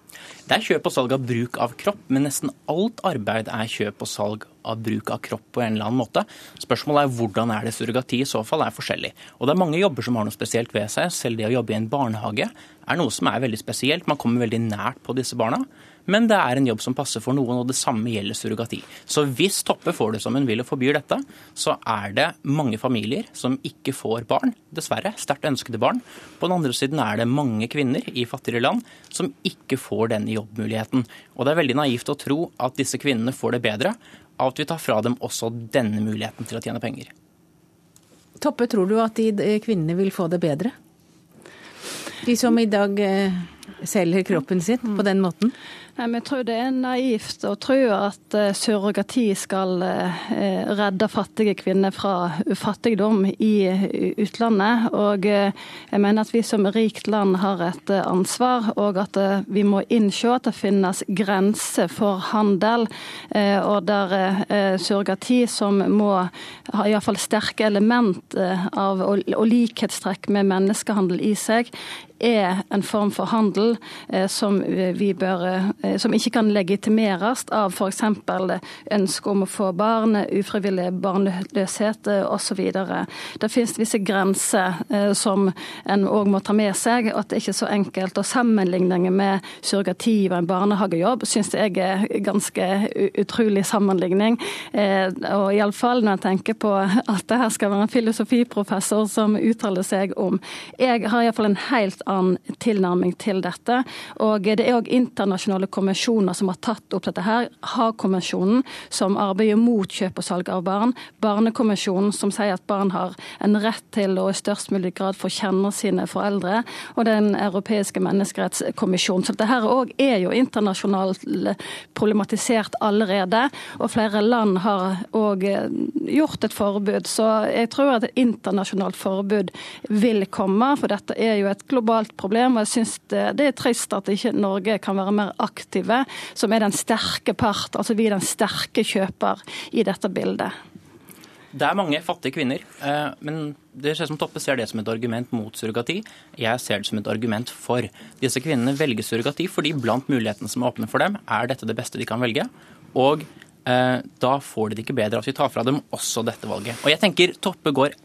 Det er kjøp og salg av bruk av kropp, men nesten alt arbeid er kjøp og salg av bruk av kropp på en eller annen måte. Spørsmålet er hvordan er det surrogati i så fall er forskjellig. Og det er mange jobber som har noe spesielt ved seg. Selv det å jobbe i en barnehage er noe som er veldig spesielt. Man kommer veldig nært på disse barna men det er en jobb som passer for noen, og det samme gjelder surrogati. Så hvis Toppe får det som hun vil og forbyr dette, så er det mange familier som ikke får barn, dessverre. Sterkt ønskede barn. På den andre siden er det mange kvinner i fattigere land som ikke får denne jobbmuligheten. Og det er veldig naivt å tro at disse kvinnene får det bedre av at vi tar fra dem også denne muligheten til å tjene penger. Toppe, tror du at de kvinnene vil få det bedre? De som i dag eh, selger kroppen sin på den måten? Nei, men Jeg tror det er naivt å tro at uh, surrogati skal uh, redde fattige kvinner fra fattigdom i utlandet. Og jeg mener at vi som rikt land har et ansvar, og at vi må innse at det finnes grenser for handel. og der surrogati som må ha iallfall sterke element av og likhetstrekk med menneskehandel i seg, er en form for handel som vi bør Eh, som ikke kan legitimeres av f.eks. ønske om å få barn, ufrivillig barnløshet eh, osv. Det finnes visse grenser eh, som en òg må ta med seg. At det ikke er så enkelt. Og sammenligninger med surrogati og en barnehagejobb syns jeg er ganske utrolig sammenligning. Og iallfall når jeg tenker på at det her skal være en filosofiprofessor som uttaler seg om. Jeg har iallfall en helt annen tilnærming til dette. Og det er òg internasjonale konvensjoner som har tatt opp dette her. Haag-konvensjonen, som arbeider mot kjøp og salg av barn. Barnekonvensjonen, som sier at barn har en rett til å i størst mulig grad få kjenne sine foreldre. Og Den europeiske menneskerettskommisjonen. Så dette her òg er jo internasjonalt problematisert allerede. Og flere land har òg gjort et forbud. Så jeg tror at et internasjonalt forbud vil komme, for dette er jo et globalt problem. Og jeg synes det, det er trist at ikke Norge kan være mer aktive, som er den sterke part. Altså vi er den sterke kjøper i dette bildet. Det er mange fattige kvinner, eh, men det ser som Toppe ser det som et argument mot surrogati. Jeg ser det som et argument for. Disse kvinnene velger surrogati fordi blant mulighetene som er åpne for dem, er dette det beste de kan velge. Og eh, da får de det ikke bedre av at vi tar fra dem også dette valget. Og jeg tenker Toppe går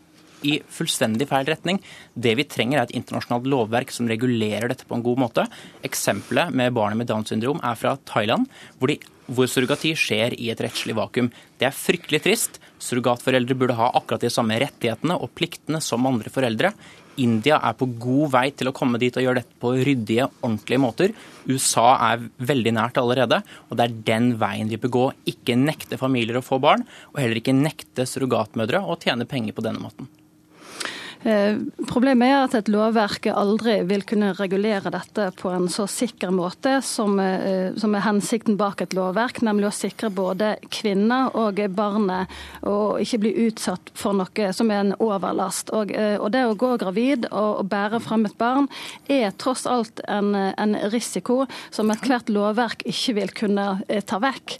i fullstendig feil retning. Det vi trenger er et internasjonalt lovverk som regulerer dette på en god måte. Eksempelet med barnet med Downs syndrom er fra Thailand, hvor, de, hvor surrogati skjer i et rettslig vakuum. Det er fryktelig trist. Surrogatforeldre burde ha akkurat de samme rettighetene og pliktene som andre foreldre. India er på god vei til å komme dit og gjøre dette på ryddige, ordentlige måter. USA er veldig nært allerede, og det er den veien de bør gå. Ikke nekte familier å få barn, og heller ikke nekte surrogatmødre å tjene penger på denne måten. Eh, problemet er at et lovverk aldri vil kunne regulere dette på en så sikker måte som, eh, som er hensikten bak et lovverk, nemlig å sikre både kvinner og barnet å ikke bli utsatt for noe som er en overlast. Og, eh, og det å gå gravid og, bære frem et barn er tross alt en, en risiko som ethvert lovverk ikke vil kunne ta vekk.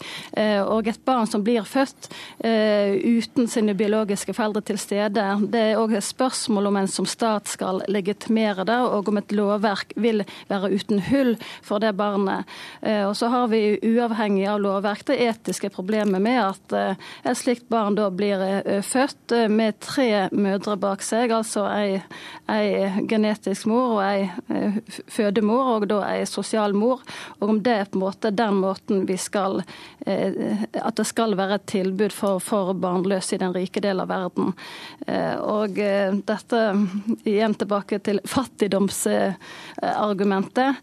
Og et barn som blir født uten sine biologiske foreldre til stede, det er òg spørsmål spørsmål om en som stat skal legitimere det, og om et lovverk vil være uten hull for det barnet. Eh, og så har vi uavhengig av lovverk det etiske problemet med at eh, et slikt barn da blir eh, født med tre mødre bak seg, altså ei, ei genetisk mor og ei fødemor, og da ei sosial mor. Og om det er på en måte den måten vi skal At det skal være et tilbud for, for barnløse i den rike del av verden. Og det dette igjen tilbake til fattigdomsargumentet.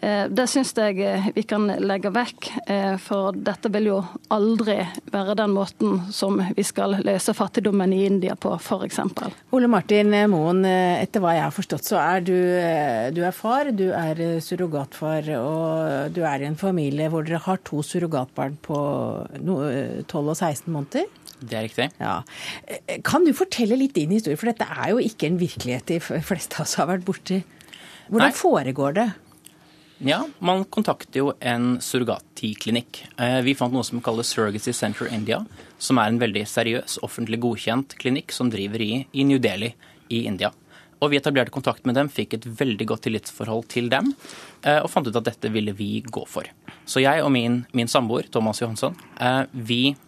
Eh, det syns jeg eh, vi kan legge vekk, eh, for dette vil jo aldri være den måten som vi skal løse fattigdommen i India på, f.eks. Ole Martin Moen, etter hva jeg har forstått så er du, du er far, du er surrogatfar, og du er i en familie hvor dere har to surrogatbarn på 12 og 16 måneder? Det er riktig. Ja. Kan du fortelle litt din historie, for dette er jo ikke en virkelighet de fleste av oss har vært borti. Hvordan Nei. foregår det? Ja, Man kontakter jo en surrogatiklinikk. Eh, vi fant noe som kalles Surrogacy Center India, som er en veldig seriøs, offentlig godkjent klinikk som driver i, i New Delhi i India. Og Vi etablerte kontakt med dem, fikk et veldig godt tillitsforhold til dem, eh, og fant ut at dette ville vi gå for. Så jeg og min, min samboer Thomas Johansson, eh, vi eh,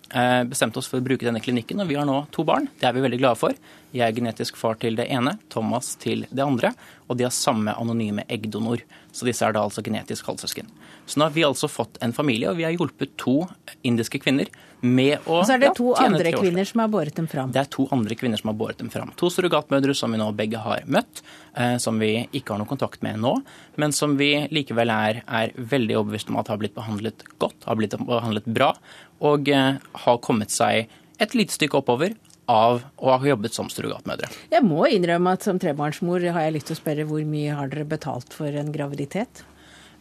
bestemte oss for å bruke denne klinikken, og vi har nå to barn. Det er vi veldig glade for. Jeg er genetisk far til det ene, Thomas til det andre, og de har samme anonyme eggdonor. Så disse er da altså genetisk halvsøsken. Så nå har vi altså fått en familie, og vi har hjulpet to indiske kvinner med å Og så er det to ja, andre kvinner som har båret dem fram? Det er to andre kvinner som har båret dem fram. To surrogatmødre som vi nå begge har møtt, eh, som vi ikke har noen kontakt med nå, men som vi likevel er, er veldig overbevist om at har blitt behandlet godt, har blitt behandlet bra, og eh, har kommet seg et lite stykke oppover av å ha jobbet som surrogatmødre. Jeg må innrømme at som trebarnsmor har jeg lyst til å spørre hvor mye har dere betalt for en graviditet?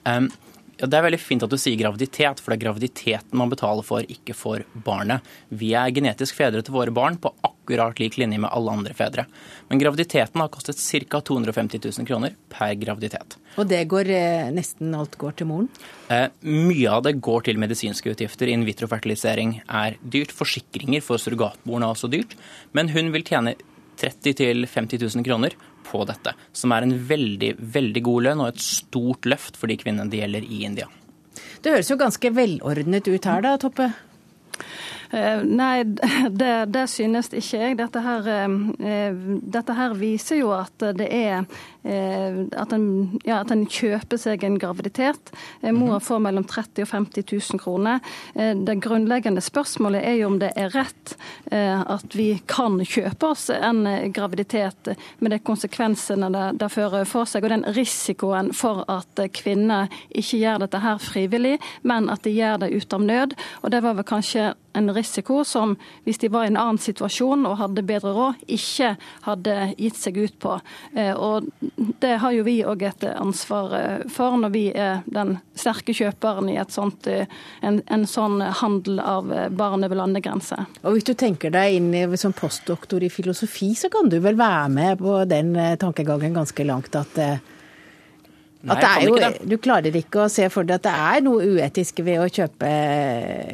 Um, ja, Det er veldig fint at du sier graviditet, for det er graviditeten man betaler for, ikke for barnet. Vi er genetisk fedre til våre barn på akkurat lik linje med alle andre fedre. Men graviditeten har kostet ca. 250 000 kroner per graviditet. Og det går eh, nesten alt går til moren? Eh, mye av det går til medisinske utgifter. In vitro-fertilisering er dyrt. Forsikringer for surrogatmoren er også dyrt. Men hun vil tjene 30 000-50 000 kroner på dette. Som er en veldig, veldig god lønn og et stort løft for de kvinnene det gjelder i India. Det høres jo ganske velordnet ut her da, Toppe? Eh, nei, det, det, synes ikke jeg. Dette her, eh, dette her, viser jo at det er eh, at en, ja, at en kjøper seg en graviditet. Mor mhm. får mellom 30 og 50 000 kroner. Det grunnleggende spørsmålet er jo om det er rett at vi kan kjøpe oss en graviditet med de konsekvensene det, det fører for seg, og den risikoen for at kvinner ikke gjør dette her frivillig, men at de gjør det ut av nød. Og det var vel kanskje en risiko som, hvis de var i en annen situasjon og hadde bedre råd, ikke hadde gitt seg ut på. Eh, og det har jo vi òg et ansvar eh, for når vi er den sterke kjøperen i sånt, eh, en, en, sånn handel av barn over landegrenser. Og hvis du tenker deg inn i, som postdoktor i filosofi, så kan du vel være med på den tankegangen ganske langt at Nei, jo, du klarer ikke å se for deg at det er noe uetisk ved å kjøpe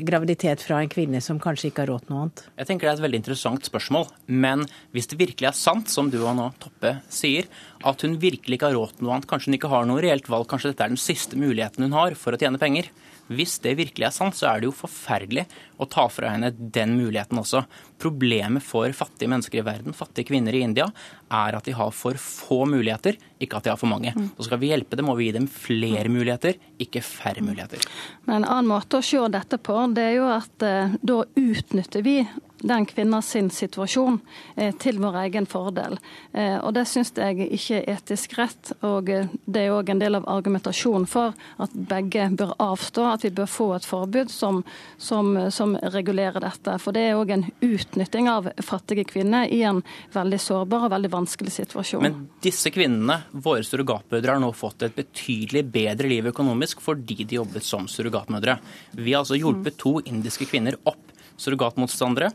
graviditet fra en kvinne som kanskje ikke har råd til noe annet? Jeg tenker Det er et veldig interessant spørsmål. Men hvis det virkelig er sant, som du og nå Toppe sier, at hun virkelig ikke har råd til noe annet, kanskje hun ikke har noe reelt valg, kanskje dette er den siste muligheten hun har for å tjene penger, hvis det virkelig er sant, så er det jo forferdelig å ta fra henne den muligheten også. Problemet for fattige mennesker i verden, fattige kvinner i India, er at de har for få muligheter, ikke at de har for mange. Mm. Så skal vi hjelpe dem, må vi gi dem flere muligheter, ikke færre muligheter. Men en annen måte å se dette på, det er jo at eh, da utnytter vi den kvinna situasjon til vår egen fordel. Og det syns jeg ikke er etisk rett. Og det er òg en del av argumentasjonen for at begge bør avstå, at vi bør få et forbud som, som, som regulerer dette. For det er òg en utnytting av fattige kvinner i en veldig sårbar og veldig vanskelig situasjon. Men disse kvinnene, våre surrogatmødre, har nå fått et betydelig bedre liv økonomisk fordi de jobbet som surrogatmødre. Vi har altså hjulpet to indiske kvinner opp. Surrogatmotstandere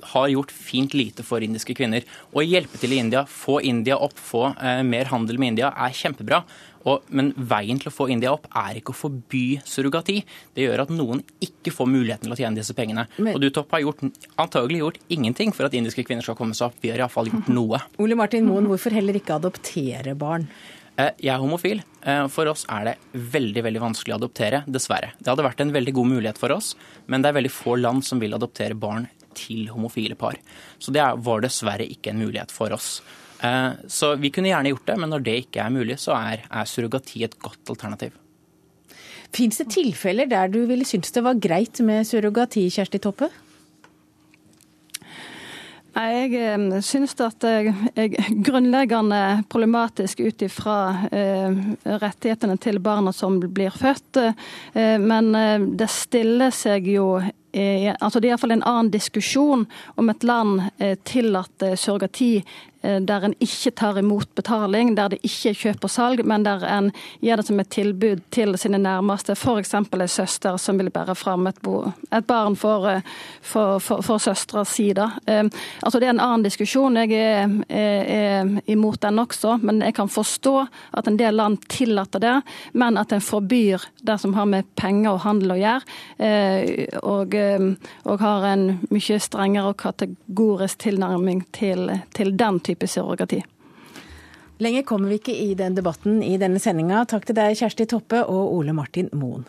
har gjort fint lite for indiske kvinner. Å hjelpe til i India, få India opp, få eh, mer handel med India, er kjempebra. Og, men veien til å få India opp er ikke å forby surrogati. Det gjør at noen ikke får muligheten til å tjene disse pengene. Men, og du, Topp, har gjort, antagelig gjort ingenting for at indiske kvinner skal komme seg opp. Vi har iallfall gjort noe. Ole Martin Moen, hvorfor heller ikke adoptere barn? Eh, jeg er homofil. Eh, for oss er det veldig veldig vanskelig å adoptere, dessverre. Det hadde vært en veldig god mulighet for oss, men det er veldig få land som vil adoptere barn til homofile par. Så det var dessverre ikke en mulighet for oss. Eh, så vi kunne gjerne gjort det, men når det ikke er mulig, så er, er surrogati et godt alternativ. Fins det tilfeller der du ville synes det var greit med surrogati, Kjersti Toppe? Jeg eh, synes at det er grunnleggende problematisk ut ifra eh, rettighetene til barna som blir født. Men det stiller seg jo altså Det er iallfall en annen diskusjon om et land tillater surrogati Eh, der en ikke tar imot betaling, der det ikke er kjøp og salg, men der en gir det som et tilbud til sine nærmeste, f.eks. ei søster som vil bære fram et, et barn for, eh, for, for, for søstera si. Um, altså det er en annen diskusjon. Jeg er, er, er, imot den også, men jeg kan forstå at en del land tillater det, men at en forbyr det som har med penger og handel å gjøre, og, og, har en mye strengere og kategorisk tilnærming til, til den type surrogati. Lenger kommer vi ikke i den debatten i denne sendinga. Takk til deg, Kjersti Toppe og Ole Martin Moen.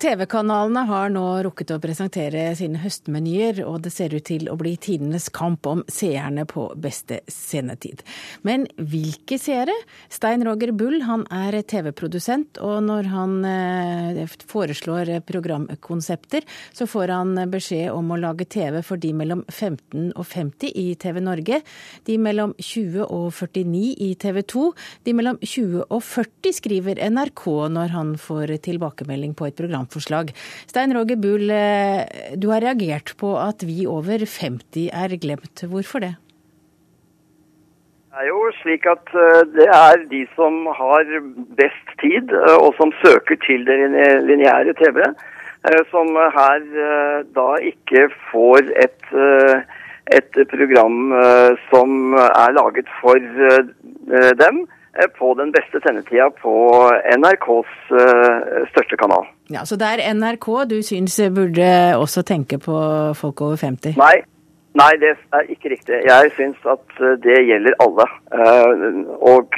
TV-kanalene har nå rukket å presentere sine høstmenyer, og det ser ut til å bli tidenes kamp om seerne på beste sendetid. Men hvilke seere? Stein Roger Bull han er TV-produsent, og når han eh, foreslår programkonsepter, så får han beskjed om å lage TV for de mellom 15 og 50 i TV Norge, de mellom 20 og 49 i TV 2, de mellom 20 og 40 skriver NRK når han får tilbakemelding på et program representantforslag. Stein Roger Bull, eh, du har reagert på at vi over 50 er glemt. Hvorfor det? Det er jo slik at eh, det er de som har best tid, eh, og som søker til det lineære TV, som her da ikke får et, et program som er laget for dem. Eh, på den beste sendetida på NRKs eh, største kanal. Ja, Så det er NRK du syns burde også tenke på folk over 50? Nei, nei det er ikke riktig. Jeg syns at eh, det gjelder alle. Og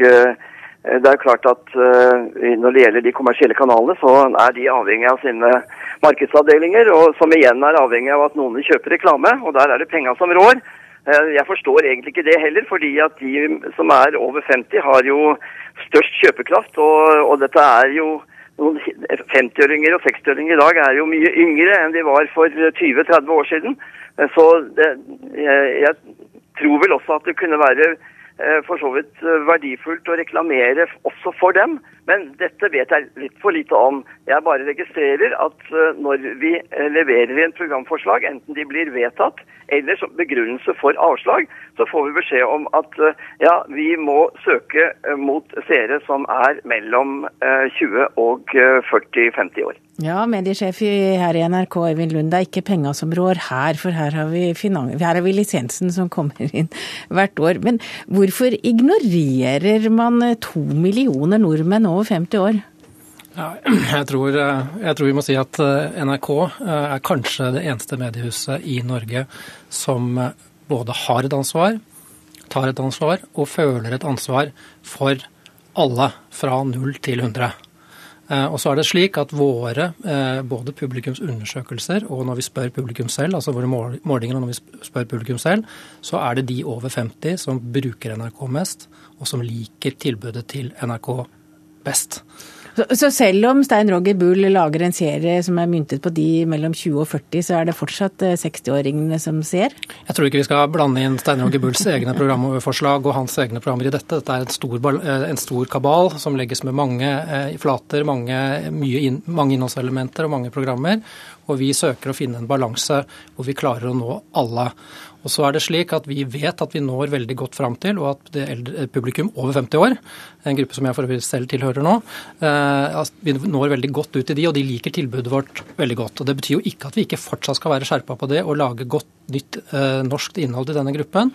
det er klart at når det gjelder de kommersielle kanalene, så er de avhengig av sine markedsavdelinger, og som igjen er avhengig av at noen kjøper reklame, og der er det penga som rår. Eh, jeg forstår egentlig ikke det heller, fordi at de som er over 50 har jo størst kjøpekraft. Og, og dette er jo 50-åringer og 60-åringer i dag er jo mye yngre enn de var for 20-30 år siden. Eh, så det, jeg, jeg, tror vel også at det kunne være for så vidt verdifullt å reklamere også for dem. Men dette vet jeg litt for lite om. Jeg bare registrerer at når vi leverer en programforslag, enten de blir vedtatt eller som begrunnelse for avslag, så får vi beskjed om at eh, ja, vi må søke eh, mot seere som er mellom 20 eh, og 40-50 år. Ja, mediesjef her i NRK, Øyvind Lund, det er ikke penga som rår her, for her har, vi her har vi lisensen som kommer inn hvert år. Men hvorfor ignorerer man to millioner nordmenn over 50 år? Jeg, tror, eh, jeg, tror, vi må si at eh, NRK eh, er kanskje det eneste mediehuset i Norge som både har et ansvar, tar et ansvar og føler et ansvar for alle fra 0 til 100. Eh, og så er det slik at våre eh, både publikumsundersøkelser og når vi spør publikum selv, altså våre målinger når vi spør publikum selv, så er det de over 50 som bruker NRK mest, og som liker tilbudet til NRK best. Så, så, selv om Stein Roger Bull lager en serie som er myntet på de mellom 20 og 40, så er det fortsatt 60-åringene eh, som ser? Jeg tror ikke vi skal blande inn Stein Roger Bulls egne programforslag og hans egne programmer i dette. Dette er en stor, eh, en stor kabal som legges med mange eh, flater, mange, inn, mange innholdselementer og mange programmer. Og vi søker å finne en balanse hvor vi klarer å nå alle. Og så er det slik at Vi vet at vi når veldig godt fram til, og at det eldre publikum over 50 år, en gruppe som jeg for selv tilhører nå, eh, vi når veldig godt ut til de, og de liker tilbudet vårt veldig godt. Og Det betyr jo ikke at vi ikke fortsatt skal være skjerpa på det og lage godt nytt eh, norsk innhold i denne gruppen.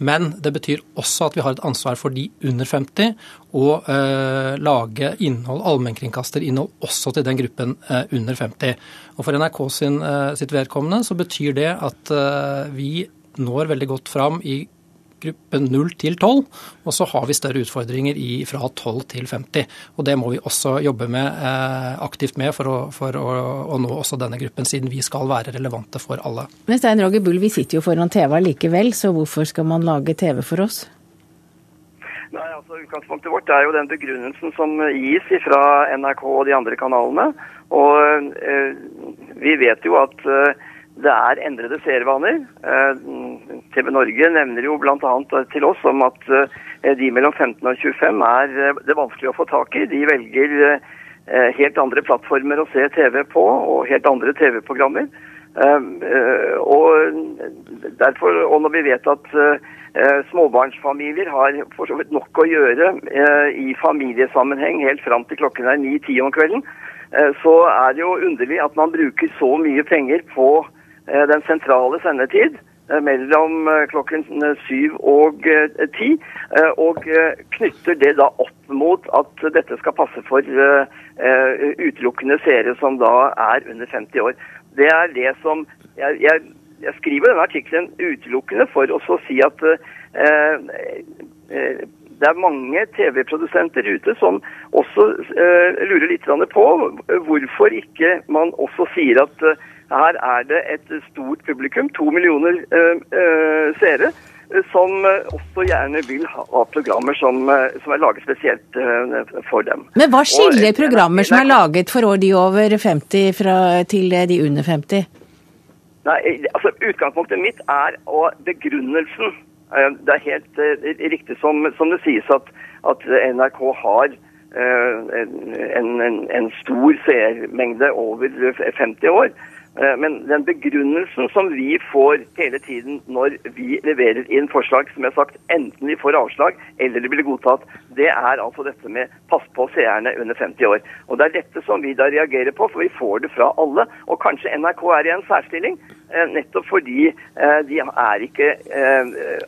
Men det betyr også at vi har et ansvar for de under 50 å eh, lage innhold, allmennkringkasterinnhold også til den gruppen eh, under 50. Og For NRK sin, eh, sitt vedkommende så betyr det at eh, vi når veldig godt fram i gruppen 0 til 12, og så har vi større utfordringer i, fra 12 til 50. Og Det må vi også jobbe med, eh, aktivt med for, å, for å, å, nå også denne gruppen, siden vi skal være relevante for alle. Men Stein Roger Bull, vi sitter jo foran TV likevel, så hvorfor skal man lage TV for oss? Nei, altså Utgangspunktet vårt er jo den begrunnelsen som gis fra NRK og de andre kanalene. Og eh, vi vet jo at eh, det er endrede seervaner. Eh, TV Norge nevner jo bl.a. til oss om at eh, de mellom 15 og 25 er eh, det vanskelig å få tak i. De velger helt andre plattformer å se TV på, og helt andre TV-programmer. Og derfor, og når vi vet at småbarnsfamilier har for så vidt nok å gjøre i familiesammenheng helt fram til klokken er 9-10 om kvelden, så er det jo underlig at man bruker så mye penger på Eh, den sentrale sendetid eh, mellom eh, klokken syv og ti, og knytter det da opp mot at dette skal passe for utelukkende seere som da er under 50 år. Det er det som Jeg, jeg, jeg skriver denne artikkelen utelukkende for å si at det er mange TV-produsenter ute som også lurer litt på hvorfor ikke man også sier at her er det et stort publikum, to millioner uh, uh, seere, som også gjerne vil ha programmer som, som er laget spesielt for dem. Men hva skiller programmer som er laget for de over 50 fra, til de under 50? Nei, altså Utgangspunktet mitt er og begrunnelsen. Det er helt riktig som, som det sies at, at NRK har en, en, en stor seermengde over 50 år. Eh, men den begrunnelsen som vi får hele tiden når vi leverer inn forslag, som jeg har sagt, enten vi får avslag eller det blir godtatt, det er altså dette med pass på seerne under 50 år. Og det er dette som vi da reagerer på, for vi får det fra alle. Og kanskje NRK er i en særstilling. Eh, nettopp fordi eh, de er ikke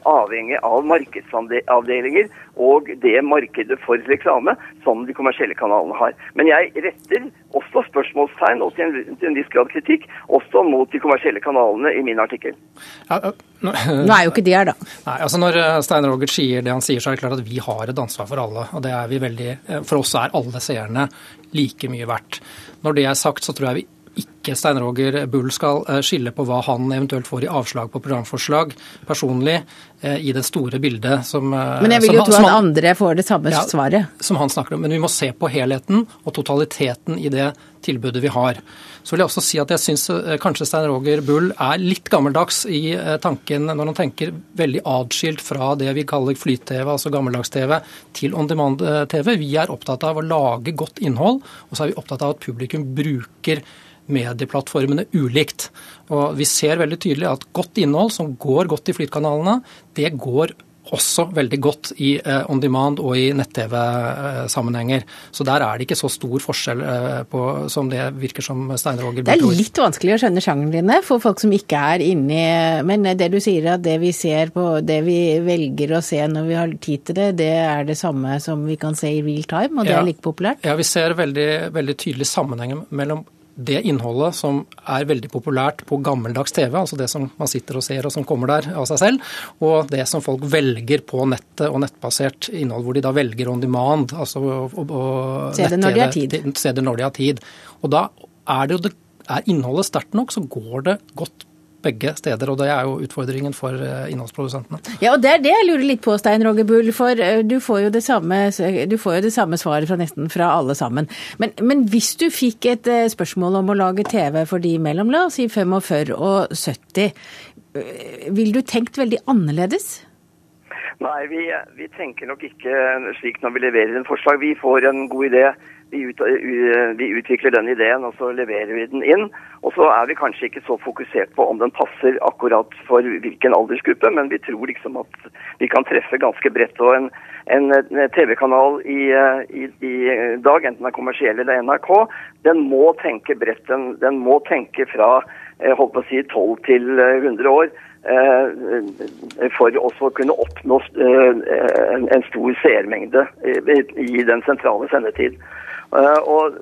avhengig av markedsavdelinger og det markedet for reklame som de kommersielle kanalene har. Men jeg retter også spørsmålstegn og til en, til en viss grad kritikk også mot de kommersielle kanalene i min artikkel. Ja, nå, nå er jo ikke de her, da. Nei, altså Når Stein Roger sier det han sier, så er det klart at vi har et ansvar for alle. og det er vi veldig, For oss er alle seerne like mye verdt. Når det er sagt, så tror jeg vi ikke Stein Roger Bull skal eh, skille på hva han eventuelt får i avslag på programforslag personlig eh, i det store bildet som eh, Men jeg vil jo tro at andre får det samme ja, svaret. Som han snakker om. Men vi må se på helheten og totaliteten i det tilbudet vi har. Så vil jeg også si at jeg syns kanskje Stein Roger Bull er litt gammeldags i tanken når han tenker veldig atskilt fra det vi kaller flyt-TV, altså gammeldags-TV, til on demand-TV. Vi er opptatt av å lage godt innhold, og så er vi opptatt av at publikum bruker medieplattformene ulikt. Og Vi ser veldig tydelig at godt innhold som går godt i flytkanalene, det går også veldig godt i eh, on demand og i nett-TV-sammenhenger. Så der er det ikke så stor forskjell eh, på, som det virker som Stein Roger Det er litt vanskelig å skjønne sjangeren dine for folk som ikke er inni Men det du sier at det vi ser på, det vi velger å se når vi har tid til det, det er det samme som vi kan se i real time, og det ja. er like populært? Ja, vi ser veldig, veldig tydelig sammenhengen mellom det innholdet som er veldig populært på gammeldags TV, altså det som man sitter og ser og som kommer der av seg selv, og det som folk velger på nettet og nettbasert innhold, hvor de da velger on demand. altså Se det når de har tid. Se det når de har tid. Og da er det jo det er innholdet sterkt nok, så går det godt begge steder. Og det er jo utfordringen for eh, innholdsprodusentene. Ja, og det er det jeg lurer litt på, Stein Roger Bull. For eh, du får jo det samme, jo det samme svaret fra nesten fra alle sammen. Men, men, hvis du fikk et eh, spørsmål om å lage TV for de mellom la oss si 45 og 70, ville du tenkt veldig annerledes? Nei, vi, vi, tenker nok ikke slik når vi leverer en forslag. Vi får en god idé vi, ut, vi, utvikler den ideen, og så leverer vi den inn. Og så er vi kanskje ikke så fokusert på om den passer akkurat for hvilken aldersgruppe, men vi tror liksom at vi kan treffe ganske bredt. Og en, en TV-kanal i, i, i, dag, enten det er kommersiell eller NRK, den må tenke bredt. Den, den må tenke fra eh, holdt på å si 12 til 100 år. Eh, for også å kunne oppnå eh, en stor seermengde i den sentrale sendetid. Eh, og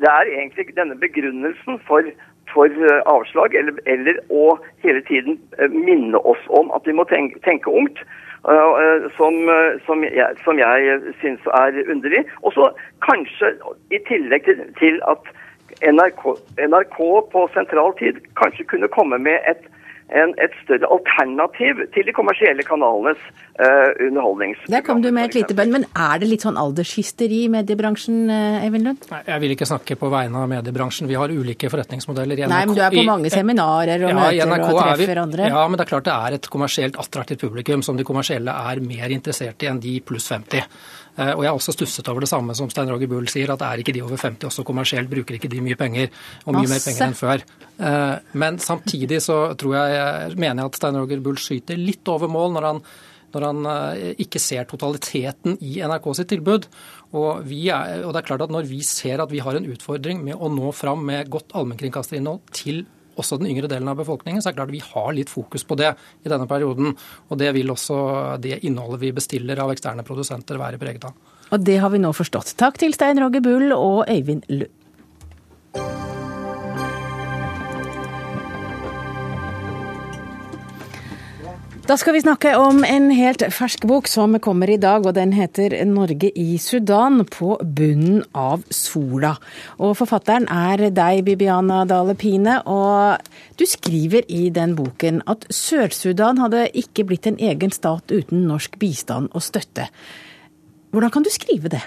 det er egentlig denne begrunnelsen for, for eh, avslag, eller, eller, å hele tiden eh, minne oss om at vi må tenke, tenke ungt, som, som, jeg, som jeg syns er underlig. Og så kanskje i tillegg til, til at NRK, NRK på sentral tid kanskje kunne komme med et en, et større alternativ til de kommersielle kanalenes uh, underholdnings... Der kom du med et lite bønn, men er det litt sånn aldershysteri i mediebransjen, uh, Eivind Lund? Nei, Jeg vil ikke snakke på vegne av mediebransjen. Vi har ulike forretningsmodeller. I NRK, Nei, men du er på mange seminarer og ja, møter NRK og treffer vi, andre. Ja, men det er klart det er et kommersielt attraktivt publikum som de kommersielle er mer interessert i enn de pluss 50. Eh, og jeg har også stusset over det samme som Stein Roger Bull sier, at er ikke de over 50 også kommersielt, bruker ikke de mye penger, og mye Masse. mer penger enn før. Eh, men samtidig så tror jeg, mener jeg at Stein Roger Bull skyter litt over mål når han når han eh, ikke ser totaliteten i NRK sitt tilbud. Og, er, og, det er klart at Når vi ser at vi har en utfordring med å nå fram med godt allmennkringkasterinnhold til også den yngre delen av befolkningen, så er det klart vi har litt fokus på det i denne perioden. Og det vil også det innholdet vi bestiller av eksterne produsenter være preget av. Og det har vi nå forstått. Takk til Stein Roger Bull og Øyvind Lund. Da skal vi snakke om en helt fersk bok som kommer i dag, og den heter 'Norge i Sudan på bunnen av sola'. Og forfatteren er deg, Bibiana Dale Pine, og du skriver i den boken at Sør-Sudan hadde ikke blitt en egen stat uten norsk bistand og støtte. Hvordan kan du skrive det?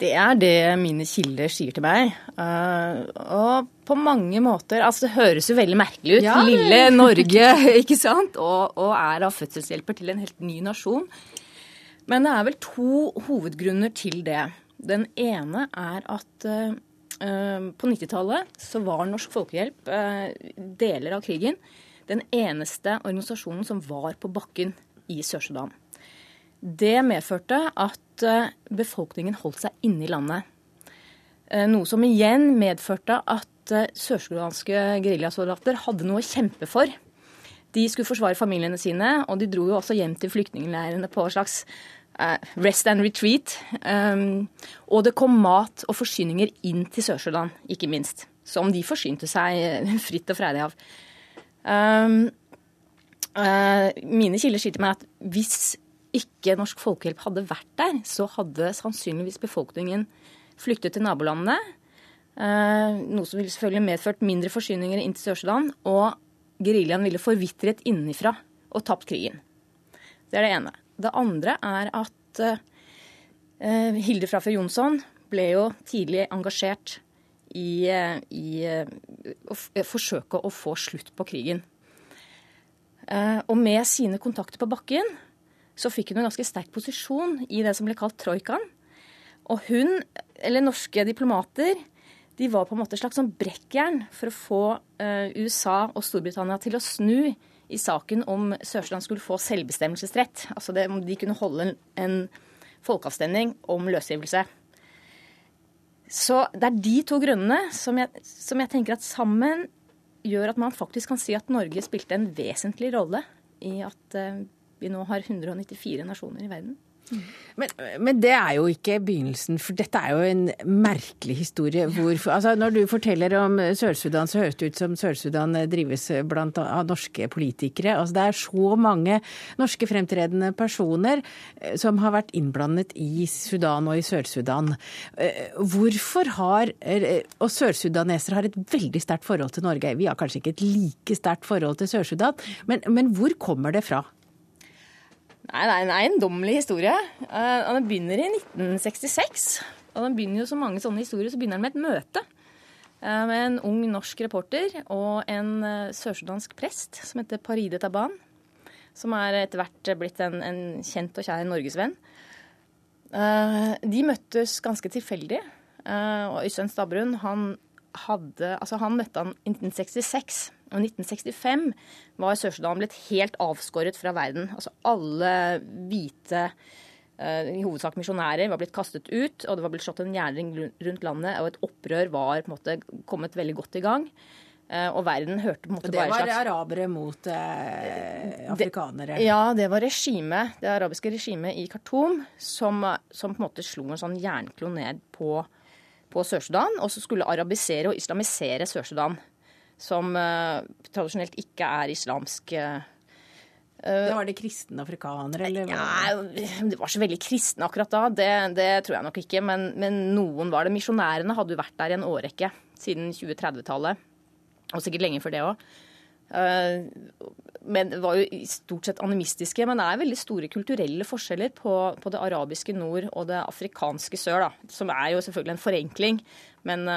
Det er det mine kilder sier til meg. Uh, og på mange måter Altså, det høres jo veldig merkelig ut. Ja. Lille Norge, ikke sant? Og, og, er av fødselshjelper til en helt ny nasjon. Men det er vel to hovedgrunner til det. Den ene er at uh, på 90-tallet så var Norsk Folkehjelp, uh, deler av krigen, den eneste organisasjonen som var på bakken i Sør-Sudan. Det medførte at eh, befolkningen holdt seg inne i landet. Eh, noe som igjen medførte at sørskolanske sørsudanske geriljasoldater hadde noe å kjempe for. De skulle forsvare familiene sine, og de dro jo også hjem til flyktningleirene på en slags rest and retreat. og det kom mat og forsyninger inn til Sør-Sudan, ikke minst. Som de forsynte seg fritt og freidig av. mine kilder sier til meg at hvis ikke Norsk Folkehjelp hadde vært der, så hadde sannsynligvis befolkningen flyktet til nabolandene. Eh, noe som ville selvfølgelig medført mindre forsyninger inn til Sør-Sudan. Og geriljaen ville forvitret innenfra og tapt krigen. Det er det ene. Det andre er at uh, Hilde Frafjord Jonsson ble jo tidlig engasjert i, uh, i å forsøke å få slutt på krigen. og med sine kontakter på bakken så fikk hun en ganske sterk posisjon i det som ble kalt troikaen. Og hun, eller norske diplomater, de var på en måte et slags sånn brekkjern for å få eh, USA og Storbritannia til å snu i saken om Sør-Sudan skulle få selvbestemmelsesrett. Altså det, om de kunne holde en, en folkeavstemning om løsrivelse. Så det er de to grunnene som jeg, som jeg tenker at sammen gjør at man faktisk kan si at Norge spilte en vesentlig rolle i at uh, vi nå har 194 nasjoner i verden. Men, men, det er jo ikke begynnelsen, for dette er jo en merkelig historie. Hvor, altså når du forteller om Sør-Sudan, så høres det ut som Sør-Sudan drives blant av norske politikere. Altså det er så mange norske fremtredende personer eh, som har vært innblandet i Sudan og i Sør-Sudan. Eh, hvorfor har eh, Og sørsudanesere har et veldig sterkt forhold til Norge. Vi har kanskje ikke et like sterkt forhold til Sør-Sudan, men, men hvor kommer det fra? Nei, nei, nei, en eiendommelig historie. Uh, den begynner i 1966. Og den begynner jo som mange sånne historier, så begynner den med et møte uh, med en ung norsk reporter og en uh, sørsudansk prest som heter Paride Taban. Som er etter hvert blitt en, en kjent og kjær norgesvenn. de møttes ganske tilfeldig. og Øystein Stabrun, han hadde Altså, han møtte han i 1966. Og 1965 var Sør-Sudan blitt helt avskåret fra verden. Altså alle hvite, eh, i hovedsak misjonærer, var blitt kastet ut, og det var blitt slått en gjerning rundt landet, og et opprør var på en måte kommet veldig godt i gang. Eh, og verden hørte på en måte bare slags Det var arabere mot eh, afrikanere? Det, ja, det var regimet, det arabiske regimet i Khartoum som, som, på en måte slo en sånn jernklo ned på, på Sør-Sudan, og så skulle arabisere og islamisere Sør-Sudan som uh, tradisjonelt ikke er islamsk. Uh, det var det kristne afrikanere, eller? Ja, det var så veldig kristne akkurat da. Det, det tror jeg nok ikke. Men, men, noen var det. Misjonærene hadde jo vært der i en årrekke siden 2030-tallet. Og sikkert lenge før det òg. Men det var jo stort sett animistiske. Men det er veldig store kulturelle forskjeller på, på det arabiske nord og det afrikanske sør. da, Som er jo selvfølgelig en forenkling. Men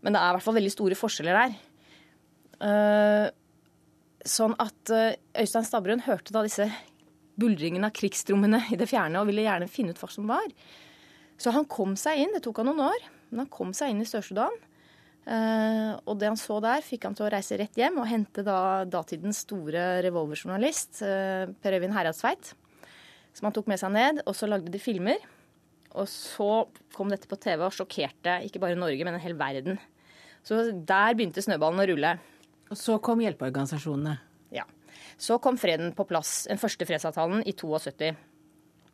men det er i hvert fall veldig store forskjeller der. Uh, sånn at uh, Øystein Stabbrun hørte da disse buldringene av krigstrommene i det fjerne og ville gjerne finne ut hva som var. Så han kom seg inn. Det tok han noen år, men han kom seg inn i Sør-Sudan. Uh, og det han så der, fikk han til å reise rett hjem og hente da datidens store revolverjournalist, Per Øyvind Heradsveit, som han tok med seg ned. Og så lagde de filmer. Og så kom dette på TV og sjokkerte ikke bare Norge, men en hel verden. Så der begynte snøballen å rulle. Og så kom hjelpeorganisasjonene? Ja. Så kom freden på plass, den første fredsavtalen, i 72.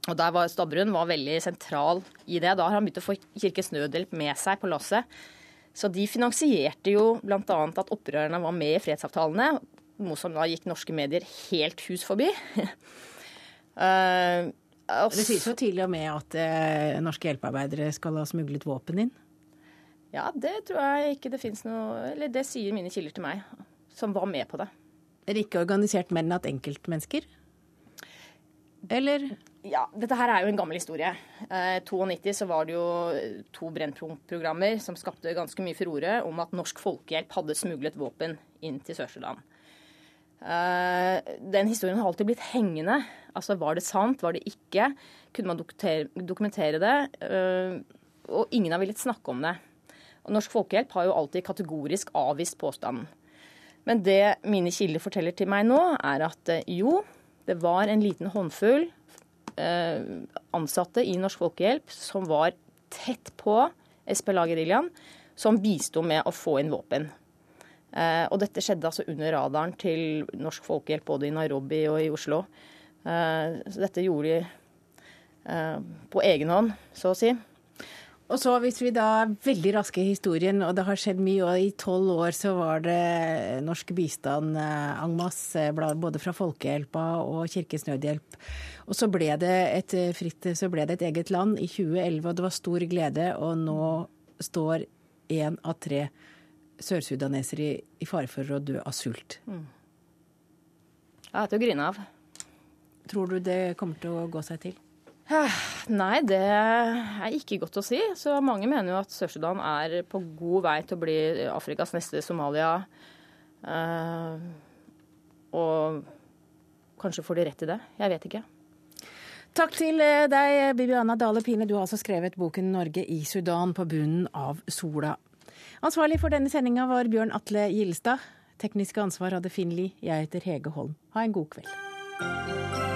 Og der var Stabbrun var veldig sentral i det. Da har han begynt å få Kirkens Nødhjelp med seg på lasset. Så de finansierte jo bl.a. at opprørerne var med i fredsavtalene, noe som da gikk norske medier helt hus forbi. uh, Det sies jo til og med at eh, norske hjelpearbeidere skal ha smuglet våpen inn? Ja, det tror jeg ikke det fins noe Eller det sier mine kilder til meg, som var med på det. Er det ikke organisert mer enn at enkeltmennesker? Eller? Ja, dette her er jo en gammel historie. Eh, 92 så var det jo to Brennpunkt-programmer som skapte ganske mye furore om at Norsk Folkehjelp hadde smuglet våpen inn til Sør-Sudan. Eh, den historien har alltid blitt hengende. Altså, Var det sant, var det ikke? Kunne man dokumentere, det? Uh, og ingen har villet snakke om det. Norsk Folkehjelp har jo alltid kategorisk avvist påstanden. Men det mine kilder forteller til meg nå, er at uh, jo, det var en liten håndfull ansatte i Norsk Folkehjelp som var tett på SPLA-geriljaen, som bisto med å få inn våpen. Og dette skjedde altså under radaren til Norsk Folkehjelp både i Nairobi og i Oslo. Eh, så dette gjorde de eh, på egen hånd, så å si. Og så hvis vi da er veldig raske i historien, og det har skjedd mye, og i tolv år så var det norsk bistand en masse, både fra Folkehjelpa og Kirkens Nødhjelp. Og så ble det et fritt, så ble det et eget land i 2011, og det var stor glede, og nå står én av tre sørsudanesere i, i, fare for å dø av sult. Mm. Ja, det er til å grine av. Tror du det kommer til å gå seg til? Nei, det er ikke godt å si. Så mange mener jo at Sør-Sudan er på god vei til å bli Afrikas neste Somalia. Uh, og kanskje får de rett i det. Jeg vet ikke. Takk til eh, deg, Bibiana Dale Pine. Du har altså skrevet boken 'Norge i Sudan på bunnen av sola'. Ansvarlig for denne sendinga var Bjørn Atle Gilstad. Tekniske ansvar hadde Finn Lie. Jeg heter Hege Holm. Ha en god kveld.